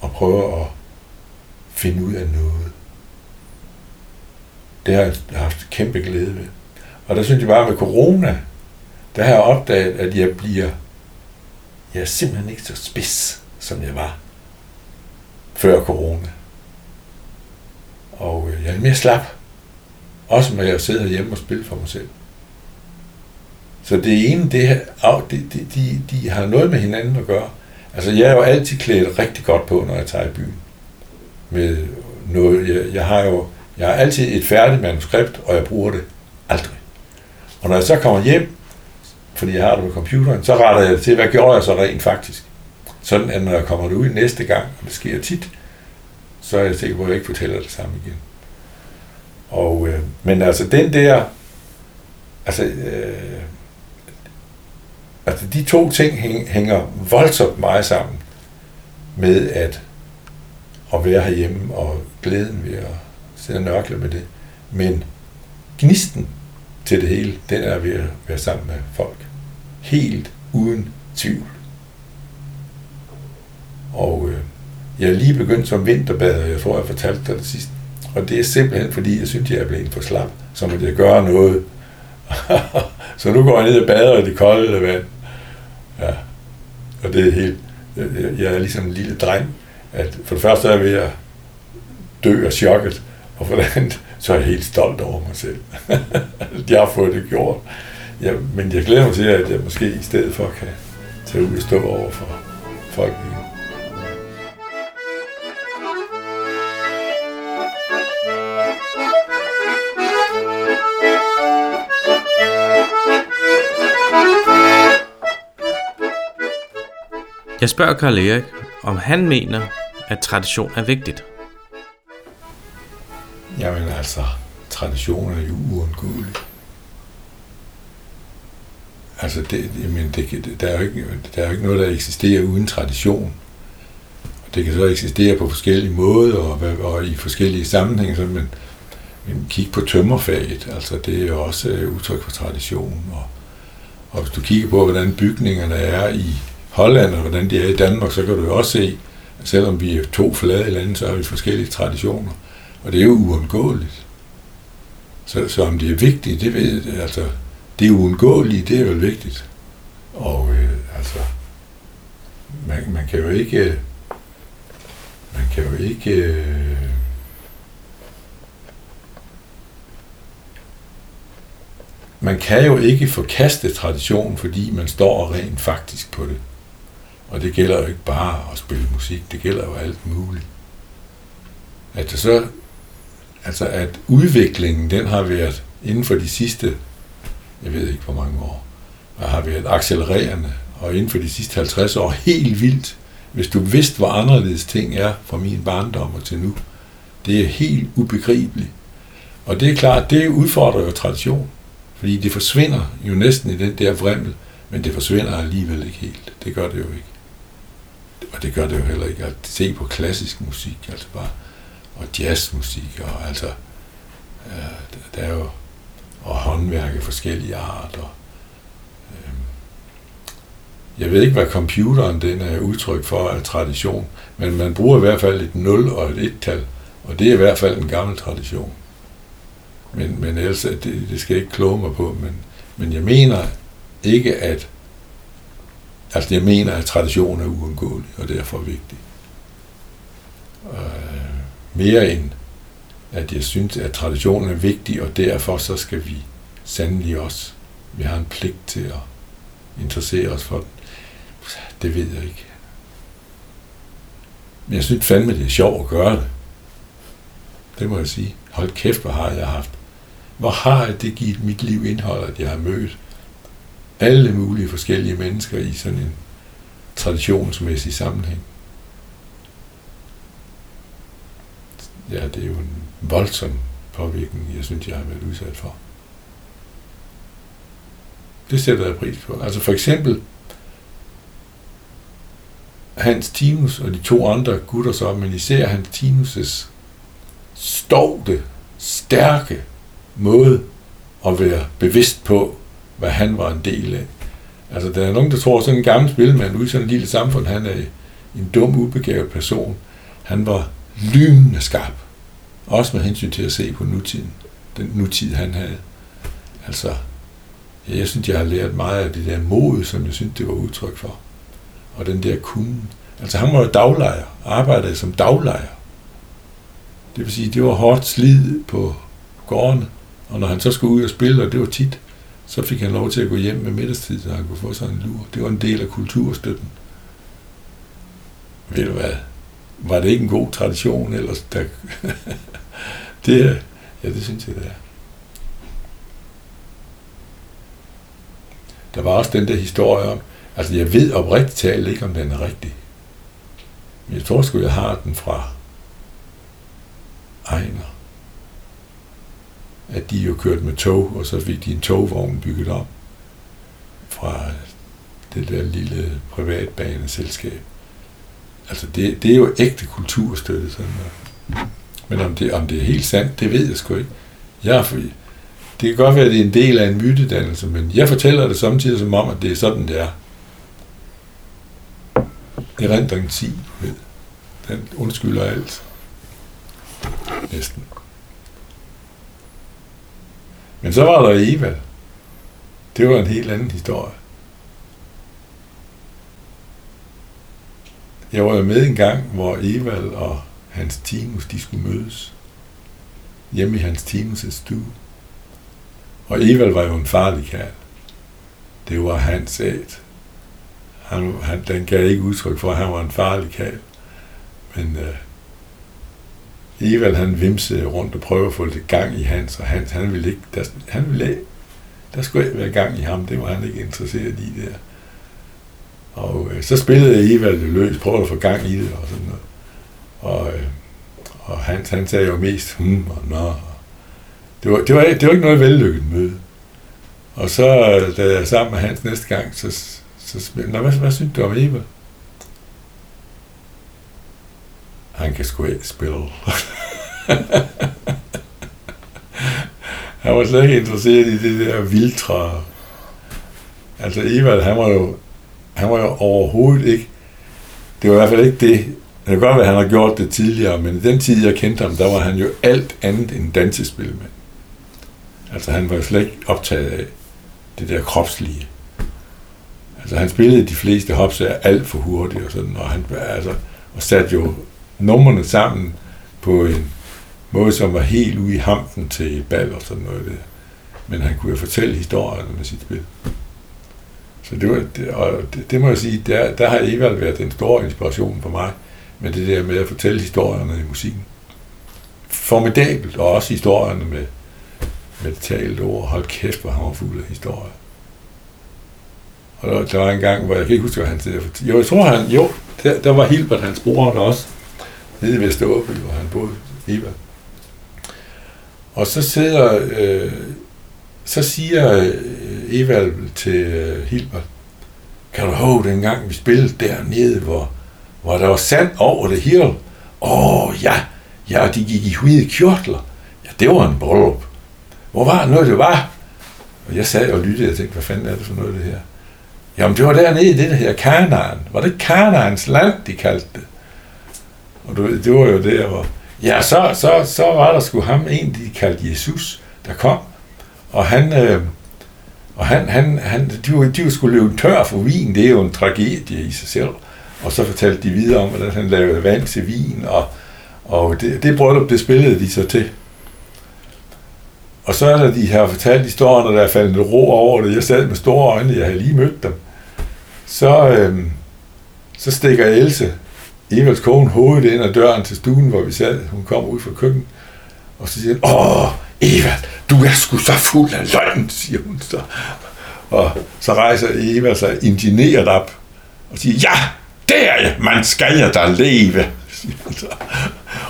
Og prøve at finde ud af noget. Det har jeg haft kæmpe glæde ved. Og der synes jeg bare med corona, der har jeg opdaget, at jeg bliver, jeg er simpelthen ikke så spids, som jeg var før corona. Og øh, jeg er mere slap. Også med at sidder hjemme og spiller for mig selv. Så det ene, det, de, de, de, de har noget med hinanden at gøre. Altså, jeg er jo altid klædt rigtig godt på, når jeg tager i byen. Med noget, jeg, jeg har jo jeg har altid et færdigt manuskript, og jeg bruger det aldrig. Og når jeg så kommer hjem, fordi jeg har det på computeren, så retter jeg det til, hvad gjorde jeg så rent faktisk? Sådan at når jeg kommer ud næste gang, og det sker tit, så er jeg sikker på, at jeg ikke fortæller det samme igen. Og, øh, men altså den der, altså, øh, altså de to ting hænger voldsomt meget sammen med at, at være herhjemme og glæden ved at sidde og nørkle med det. Men gnisten til det hele, den er ved at være sammen med folk. Helt uden tvivl. Og øh, jeg er lige begyndt som vinterbader, jeg tror, jeg fortalte dig det sidste. Og det er simpelthen, fordi jeg synes, jeg er blevet for slap, som at jeg gør noget. så nu går jeg ned og bader i det kolde vand. Ja. Og det er helt... Jeg er ligesom en lille dreng, at for det første er jeg ved at dø af chokket, og for det andet, så er jeg helt stolt over mig selv. jeg har fået det gjort. Ja, men jeg glæder mig til, at jeg måske i stedet for kan tage ud og stå over for folk. Jeg spørger Karl Erik, om han mener, at tradition er vigtigt. Jamen altså, traditioner er jo uundgåelige. Altså, det, jamen, det, der, er jo ikke, der er jo ikke noget, der eksisterer uden tradition. Det kan så eksistere på forskellige måder og, og i forskellige sammenhænge, så, men, men kig på tømmerfaget, altså det er jo også øh, udtryk for tradition. Og, og hvis du kigger på, hvordan bygningerne er i Holland, og hvordan de er i Danmark, så kan du jo også se, at selvom vi er to flade lande, så har vi forskellige traditioner. Og det er jo uundgåeligt. Så, så om det er vigtigt, det ved jeg, altså, det uundgåelige, det er vel vigtigt. Og øh, altså, man, man kan jo ikke, man kan jo ikke, øh, man kan jo ikke forkaste traditionen, fordi man står rent faktisk på det. Og det gælder jo ikke bare at spille musik, det gælder jo alt muligt. At så, altså at udviklingen, den har været inden for de sidste jeg ved ikke hvor mange år, har været accelererende, og inden for de sidste 50 år helt vildt. Hvis du vidste, hvor anderledes ting er fra min barndom og til nu, det er helt ubegribeligt. Og det er klart, det udfordrer jo tradition. Fordi det forsvinder jo næsten i den der vrimmel, men det forsvinder alligevel ikke helt. Det gør det jo ikke. Og det gør det jo heller ikke at se på klassisk musik, altså bare, og jazzmusik, og altså, øh, der er jo, og håndværk af forskellige arter. Øhm, jeg ved ikke, hvad computeren den er udtryk for af tradition, men man bruger i hvert fald et 0 og et 1-tal, og det er i hvert fald en gammel tradition. Men, men ellers, det, det skal jeg ikke kloge mig på, men, men jeg mener ikke, at altså jeg mener, at tradition er uundgåelig, og derfor vigtig. Øh, mere end, at jeg synes, at traditionen er vigtig, og derfor så skal vi sandelig også, vi har en pligt til at interessere os for den. Det ved jeg ikke. Men jeg synes fandme, det er sjovt at gøre det. Det må jeg sige. Hold kæft, hvor har jeg haft hvor har det givet mit liv indhold, at jeg har mødt alle mulige forskellige mennesker i sådan en traditionsmæssig sammenhæng. Ja, det er jo en voldsom påvirkning, jeg synes, jeg har været udsat for. Det sætter jeg pris på. Altså for eksempel Hans Tinus og de to andre gutter så, men især Hans Tinus' stovte, stærke måde at være bevidst på, hvad han var en del af. Altså, der er nogen, der tror, at sådan en gammel spilmand ude i sådan et lille samfund, han er en dum, ubegavet person. Han var lynende skarp. Også med hensyn til at se på nutiden. Den nutid, han havde. Altså, jeg synes, jeg har lært meget af det der mod, som jeg synes, det var udtryk for. Og den der kunde. Altså, han var jo daglejer. Arbejdede som daglejer. Det vil sige, det var hårdt slid på gårdene. Og når han så skulle ud og spille, og det var tit, så fik han lov til at gå hjem med middagstid, så han kunne få sig en lur. Det var en del af kulturstøtten. Ved du hvad? Var det ikke en god tradition ellers? Der det, ja, det synes jeg, det er. Der var også den der historie om, altså jeg ved oprigtigt talt ikke, om den er rigtig. Men jeg tror sgu, jeg har den fra Ejner at de jo kørte med tog, og så fik de en togvogn bygget op fra det der lille privatbaneselskab. Altså, det, det er jo ægte kulturstøtte, sådan noget. Men om det, om det er helt sandt, det ved jeg sgu ikke. Jeg er for, det kan godt være, at det er en del af en mytedannelse, men jeg fortæller det samtidig som om, at det er sådan, det er. Erindring 10, ved. Den undskylder alt. Næsten. Men så var der Eva. Det var en helt anden historie. Jeg var jo med en gang, hvor Evald og hans Tinus, de skulle mødes. Hjemme i hans Tinus' stue. Og Evald var jo en farlig kærl. Det var hans æt. Han, han, den gav ikke udtryk for, at han var en farlig kærl. Men øh, Evald han vimsede rundt og prøvede at få lidt gang i Hans, og Hans, han ville ikke, der, han ville ikke, der skulle ikke være gang i ham, det var han ikke interesseret i der. Og øh, så spillede Evald løs, prøvede at få gang i det og sådan noget. Og, øh, og han, han sagde jo mest hmm og nå. Det var, det, var, det var ikke noget vellykket møde. Og så, øh, da jeg sammen med Hans næste gang, så, så spillede, hvad, hvad synes du om Evald? han kan sgu ikke spille. han var slet ikke interesseret i det der vildtræ. Altså Evald, han var jo, han var jo overhovedet ikke, det var i hvert fald ikke det, det kan godt være, at han har gjort det tidligere, men i den tid, jeg kendte ham, der var han jo alt andet end dansespilmand. Altså han var jo slet ikke optaget af det der kropslige. Altså han spillede de fleste hops alt for hurtigt og sådan, og han altså, og satte jo numrene sammen på en måde, som var helt ude i hampen til et bal og sådan noget. Der. men han kunne jo fortælle historierne med sit spil. Så det, var, det, og det, det må jeg sige, der, der har Evald været den store inspiration for mig, med det der med at fortælle historierne i musikken. Formidabelt, og også historierne med, med det talte ord. Hold kæft, hvor han var fuld af historier. Og der, der var en gang, hvor jeg kan ikke huske, hvad han sagde. Jo, jeg tror han, jo, der, der var Hilbert, hans bror, der også, nede ved Ståby, hvor han boede, Evald. Og så sidder, øh, så siger øh, Evald til øh, Hilbert, kan du huske dengang vi spillede dernede, hvor, hvor der var sand over det hele? Åh, oh, ja, ja, de gik i hvide kjortler. Ja, det var en bryllup. Hvor var det noget, det var? Og jeg sad og lyttede og tænkte, hvad fanden er det for noget, det her? Jamen, det var dernede i det, der hedder Kanaan. Var det Kanaans land, de kaldte det? Og du, det var jo der, hvor... Ja, så, så, så var der sgu ham, en, de kaldte Jesus, der kom. Og han... Øh, og han, han, han, de, var, de var skulle løbe tør for vin, det er jo en tragedie i sig selv. Og så fortalte de videre om, hvordan han lavede vand til vin, og, og det, det bryllup, det spillede de så til. Og så er der, de her fortalt historien, og der er faldet ro over det. Jeg sad med store øjne, jeg havde lige mødt dem. Så, øhm, så stikker Else, Evals kone, hovedet ind ad døren til stuen, hvor vi sad. Hun kom ud fra køkkenet, og så siger hun, åh, Eva, du er sgu så fuld af løgn, siger hun så. Og så rejser Eva sig indigneret op og siger, ja, det er jeg, man skal jeg da leve, siger hun så.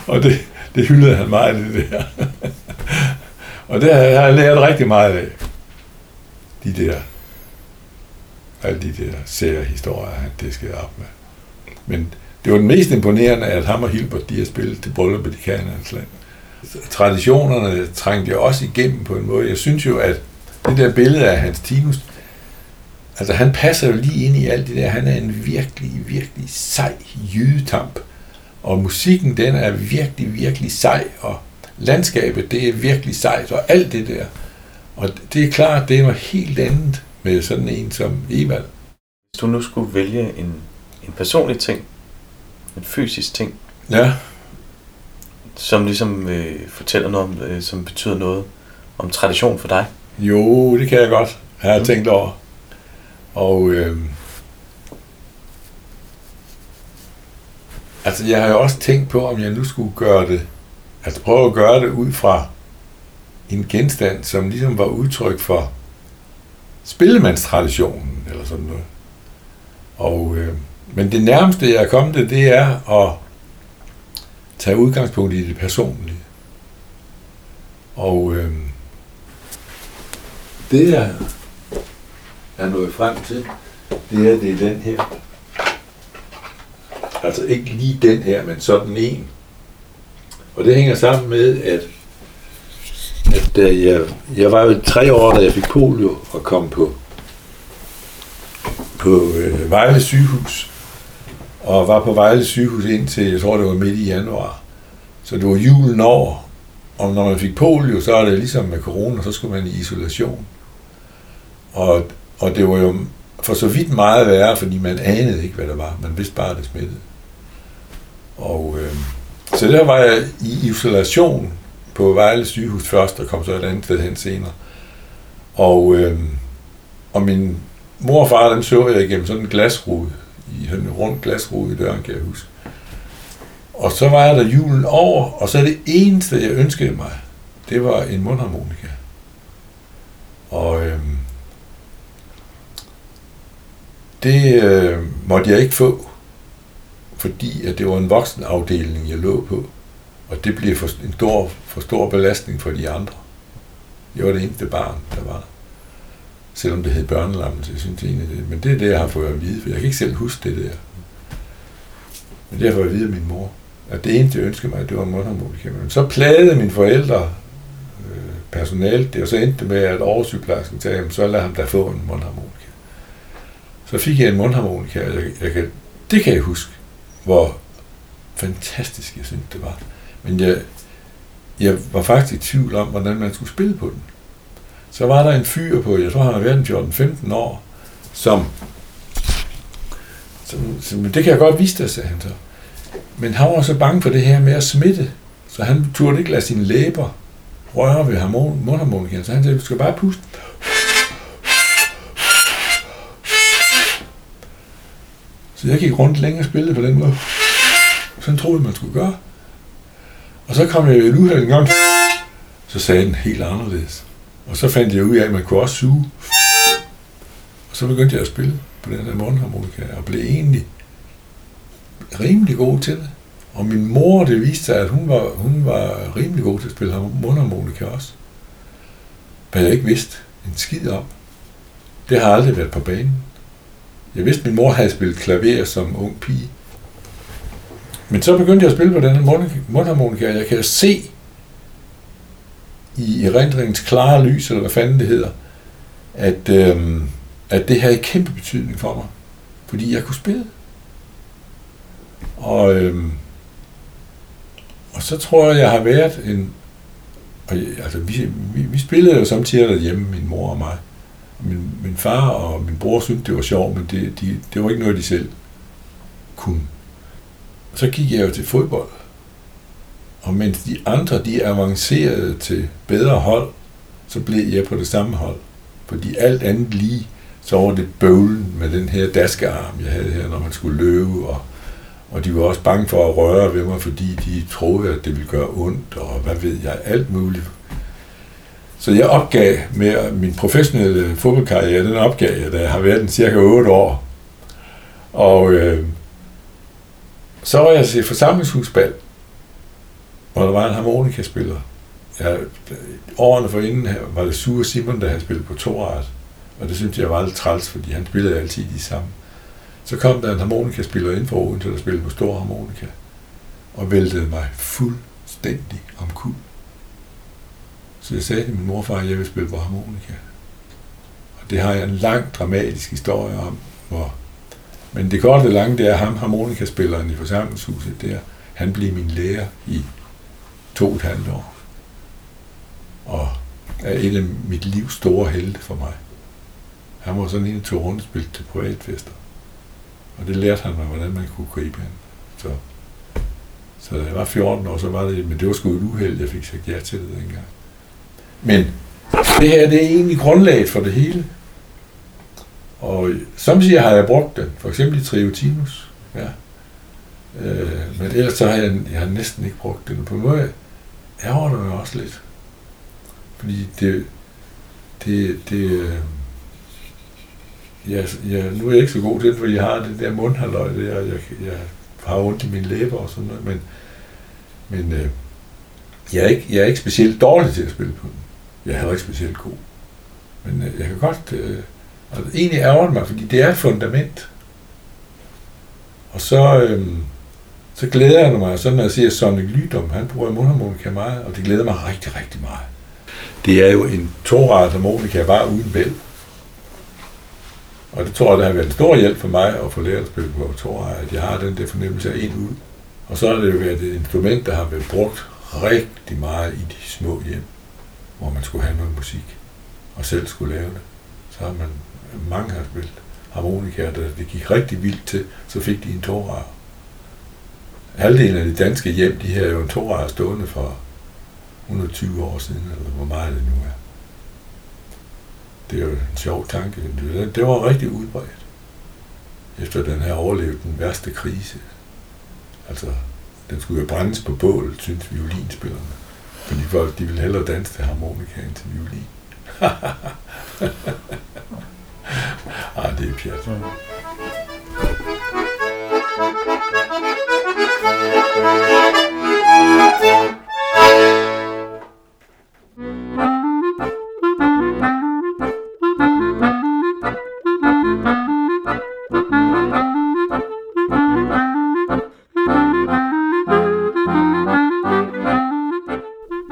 Og det, det hyldede han meget, det der. og det har jeg lært rigtig meget af. De der, alle de der sære historier, han diskede op med. Men det var den mest imponerende, at ham og Hilbert, de har spillet til bryllup i Kanaans land traditionerne trængte jeg også igennem på en måde. Jeg synes jo, at det der billede af Hans Tinus, altså han passer jo lige ind i alt det der. Han er en virkelig, virkelig sej jydetamp. Og musikken, den er virkelig, virkelig sej, og landskabet, det er virkelig sejt, og alt det der. Og det er klart, det er noget helt andet med sådan en som Evald. Hvis du nu skulle vælge en, en personlig ting, en fysisk ting, ja som ligesom øh, fortæller noget om, øh, som betyder noget om tradition for dig? Jo, det kan jeg godt have mm. tænkt over. Og øh, altså jeg har jo også tænkt på, om jeg nu skulle gøre det, altså prøve at gøre det ud fra en genstand, som ligesom var udtryk for spillemandstraditionen, eller sådan noget. Og, øh, men det nærmeste, jeg er kommet det, det er at tage udgangspunkt i det personlige. Og øh, det jeg er nået frem til, det er, det er den her. Altså ikke lige den her, men sådan en. Og det hænger sammen med, at, at da jeg, jeg var jo tre år, da jeg fik polio og kom på, på øh, Vejle sygehus og var på Vejle sygehus indtil, jeg tror det var midt i januar. Så det var julen over, og når man fik polio, så er det ligesom med corona, så skulle man i isolation. Og, og det var jo for så vidt meget værre, fordi man anede ikke, hvad der var. Man vidste bare, at det smittede. Og, øh, så der var jeg i isolation på Vejle sygehus først, og kom så et andet sted hen senere. Og, øh, og min mor og far, dem så jeg igennem sådan en glasrude sådan en rund glasrude i døren, kan jeg huske. Og så var der julen over, og så det eneste, jeg ønskede mig, det var en mundharmonika. Og øhm, det øh, måtte jeg ikke få, fordi at det var en voksenafdeling, jeg lå på. Og det blev for, en stor, for stor belastning for de andre. Jeg var det eneste barn, der var der selvom det hed børnelammelse, jeg synes egentlig det. Men det er det, jeg har fået at vide, for jeg kan ikke selv huske det der. Men det har jeg fået at vide af min mor. At det eneste, jeg ønskede mig, det var mundharmonika. Men så plagede mine forældre øh, personalet det, og så endte det med, at oversygeplejersken sagde, så lad ham da få en mundharmonika. Så fik jeg en mundharmonika, og jeg, jeg kan, det kan jeg huske, hvor fantastisk jeg synes det var. Men jeg, jeg var faktisk i tvivl om, hvordan man skulle spille på den så var der en fyr på, jeg tror han har været 14-15 år, som, som, som, det kan jeg godt vise dig, sagde han så. Men han var så bange for det her med at smitte, så han turde ikke lade sine læber røre ved harmon, mundharmonikaen. Så han sagde, du skal bare puste. Så jeg gik rundt længe og spillede på den måde. Sådan troede man skulle gøre. Og så kom jeg i en uheld en gang, så sagde den helt anderledes. Og så fandt jeg ud af, at man kunne også suge. Og så begyndte jeg at spille på den der mundharmonika, og blev egentlig rimelig god til det. Og min mor, det viste sig, at hun var, hun var rimelig god til at spille mundharmonika også. Hvad jeg ikke vidste en skid om. Det har aldrig været på banen. Jeg vidste, at min mor havde spillet klaver som ung pige. Men så begyndte jeg at spille på den her mundharmonika, og jeg kan se i erindringens klare lys, eller hvad fanden det hedder, at, øh, at det havde kæmpe betydning for mig. Fordi jeg kunne spille. Og, øh, og så tror jeg, jeg har været en... Og, altså, vi, vi, vi spillede jo samtidig derhjemme, min mor og mig. Min, min far og min bror syntes, det var sjovt, men det, de, det var ikke noget, de selv kunne. Så gik jeg jo til fodbold. Og mens de andre, de avancerede til bedre hold, så blev jeg på det samme hold. Fordi alt andet lige, så var det bøvlen med den her daskearm, jeg havde her, når man skulle løbe, og, og de var også bange for at røre ved mig, fordi de troede, at det ville gøre ondt, og hvad ved jeg, alt muligt. Så jeg opgav med min professionelle fodboldkarriere, den opgav jeg, da jeg har været den cirka 8 år. Og øh, så var jeg til forsamlingshusbal, og der var en harmonikaspiller. Ja, årene for inden var det Sure Simon, der havde spillet på toret. Og det synes jeg var lidt træls, fordi han spillede altid de samme. Så kom der en harmonikaspiller ind for Odense, der spillede på stor harmonika. Og væltede mig fuldstændig omkuld. Så jeg sagde til min morfar, at jeg vil spille på harmonika. Og det har jeg en lang, dramatisk historie om, hvor men det korte og lange, det er ham, harmonikaspilleren i forsamlingshuset, der, han blev min lærer i to og et halvt år. Og er en af mit livs store helte for mig. Han var sådan en, der tog rundt og til privatfester. Og det lærte han mig, hvordan man kunne gribe hende. Så, så da jeg var 14 år, så var det, men det var sgu et uheld, jeg fik sagt ja til det dengang. Men det her, det er egentlig grundlaget for det hele. Og samtidig har jeg brugt den, for eksempel i Triotinus. Ja. Øh, men ellers så har jeg, jeg har næsten ikke brugt den. På en måde ærger det mig også lidt. Fordi det, det, det øh, jeg, jeg, nu er jeg ikke så god til det, fordi jeg har det der mundhaløj der, jeg, jeg, jeg har ondt i mine læber og sådan noget, men, men øh, jeg, er ikke, jeg er ikke specielt dårlig til at spille på den. Jeg er heller ikke specielt god. Men øh, jeg kan godt... Øh, og egentlig ærger mig, fordi det er et fundament. Og så, Øh, så glæder jeg mig, så når jeg siger Sonic Lydom, han bruger mundharmonika meget, og det glæder mig rigtig, rigtig meget. Det er jo en toret harmonika, bare uden bæl. Og det tror jeg, det har været en stor hjælp for mig at få lært at spille på toret, at jeg har den der fornemmelse af ind ud. Og så har det jo været et instrument, der har været brugt rigtig meget i de små hjem, hvor man skulle have noget musik, og selv skulle lave det. Så har man mange har spillet harmonika, der det gik rigtig vildt til, så fik de en torar. Halvdelen af de danske hjem, de her er jo en torar stående for 120 år siden, eller hvor meget det nu er. Det er jo en sjov tanke. Det var rigtig udbredt. Efter den her overlevede den værste krise. Altså, den skulle jo brændes på bålet, synes violinspillerne. Fordi folk, de ville hellere danse til harmonika end til violin. Ej, det er pjat. Mm.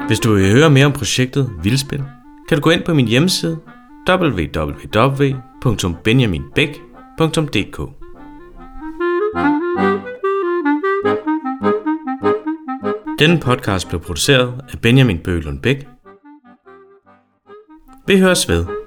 Hvis du vil høre mere om projektet Vildspil, kan du gå ind på min hjemmeside www.benjaminbæk.dk Denne podcast blev produceret af Benjamin Bøgelund Bæk. Vi høres ved.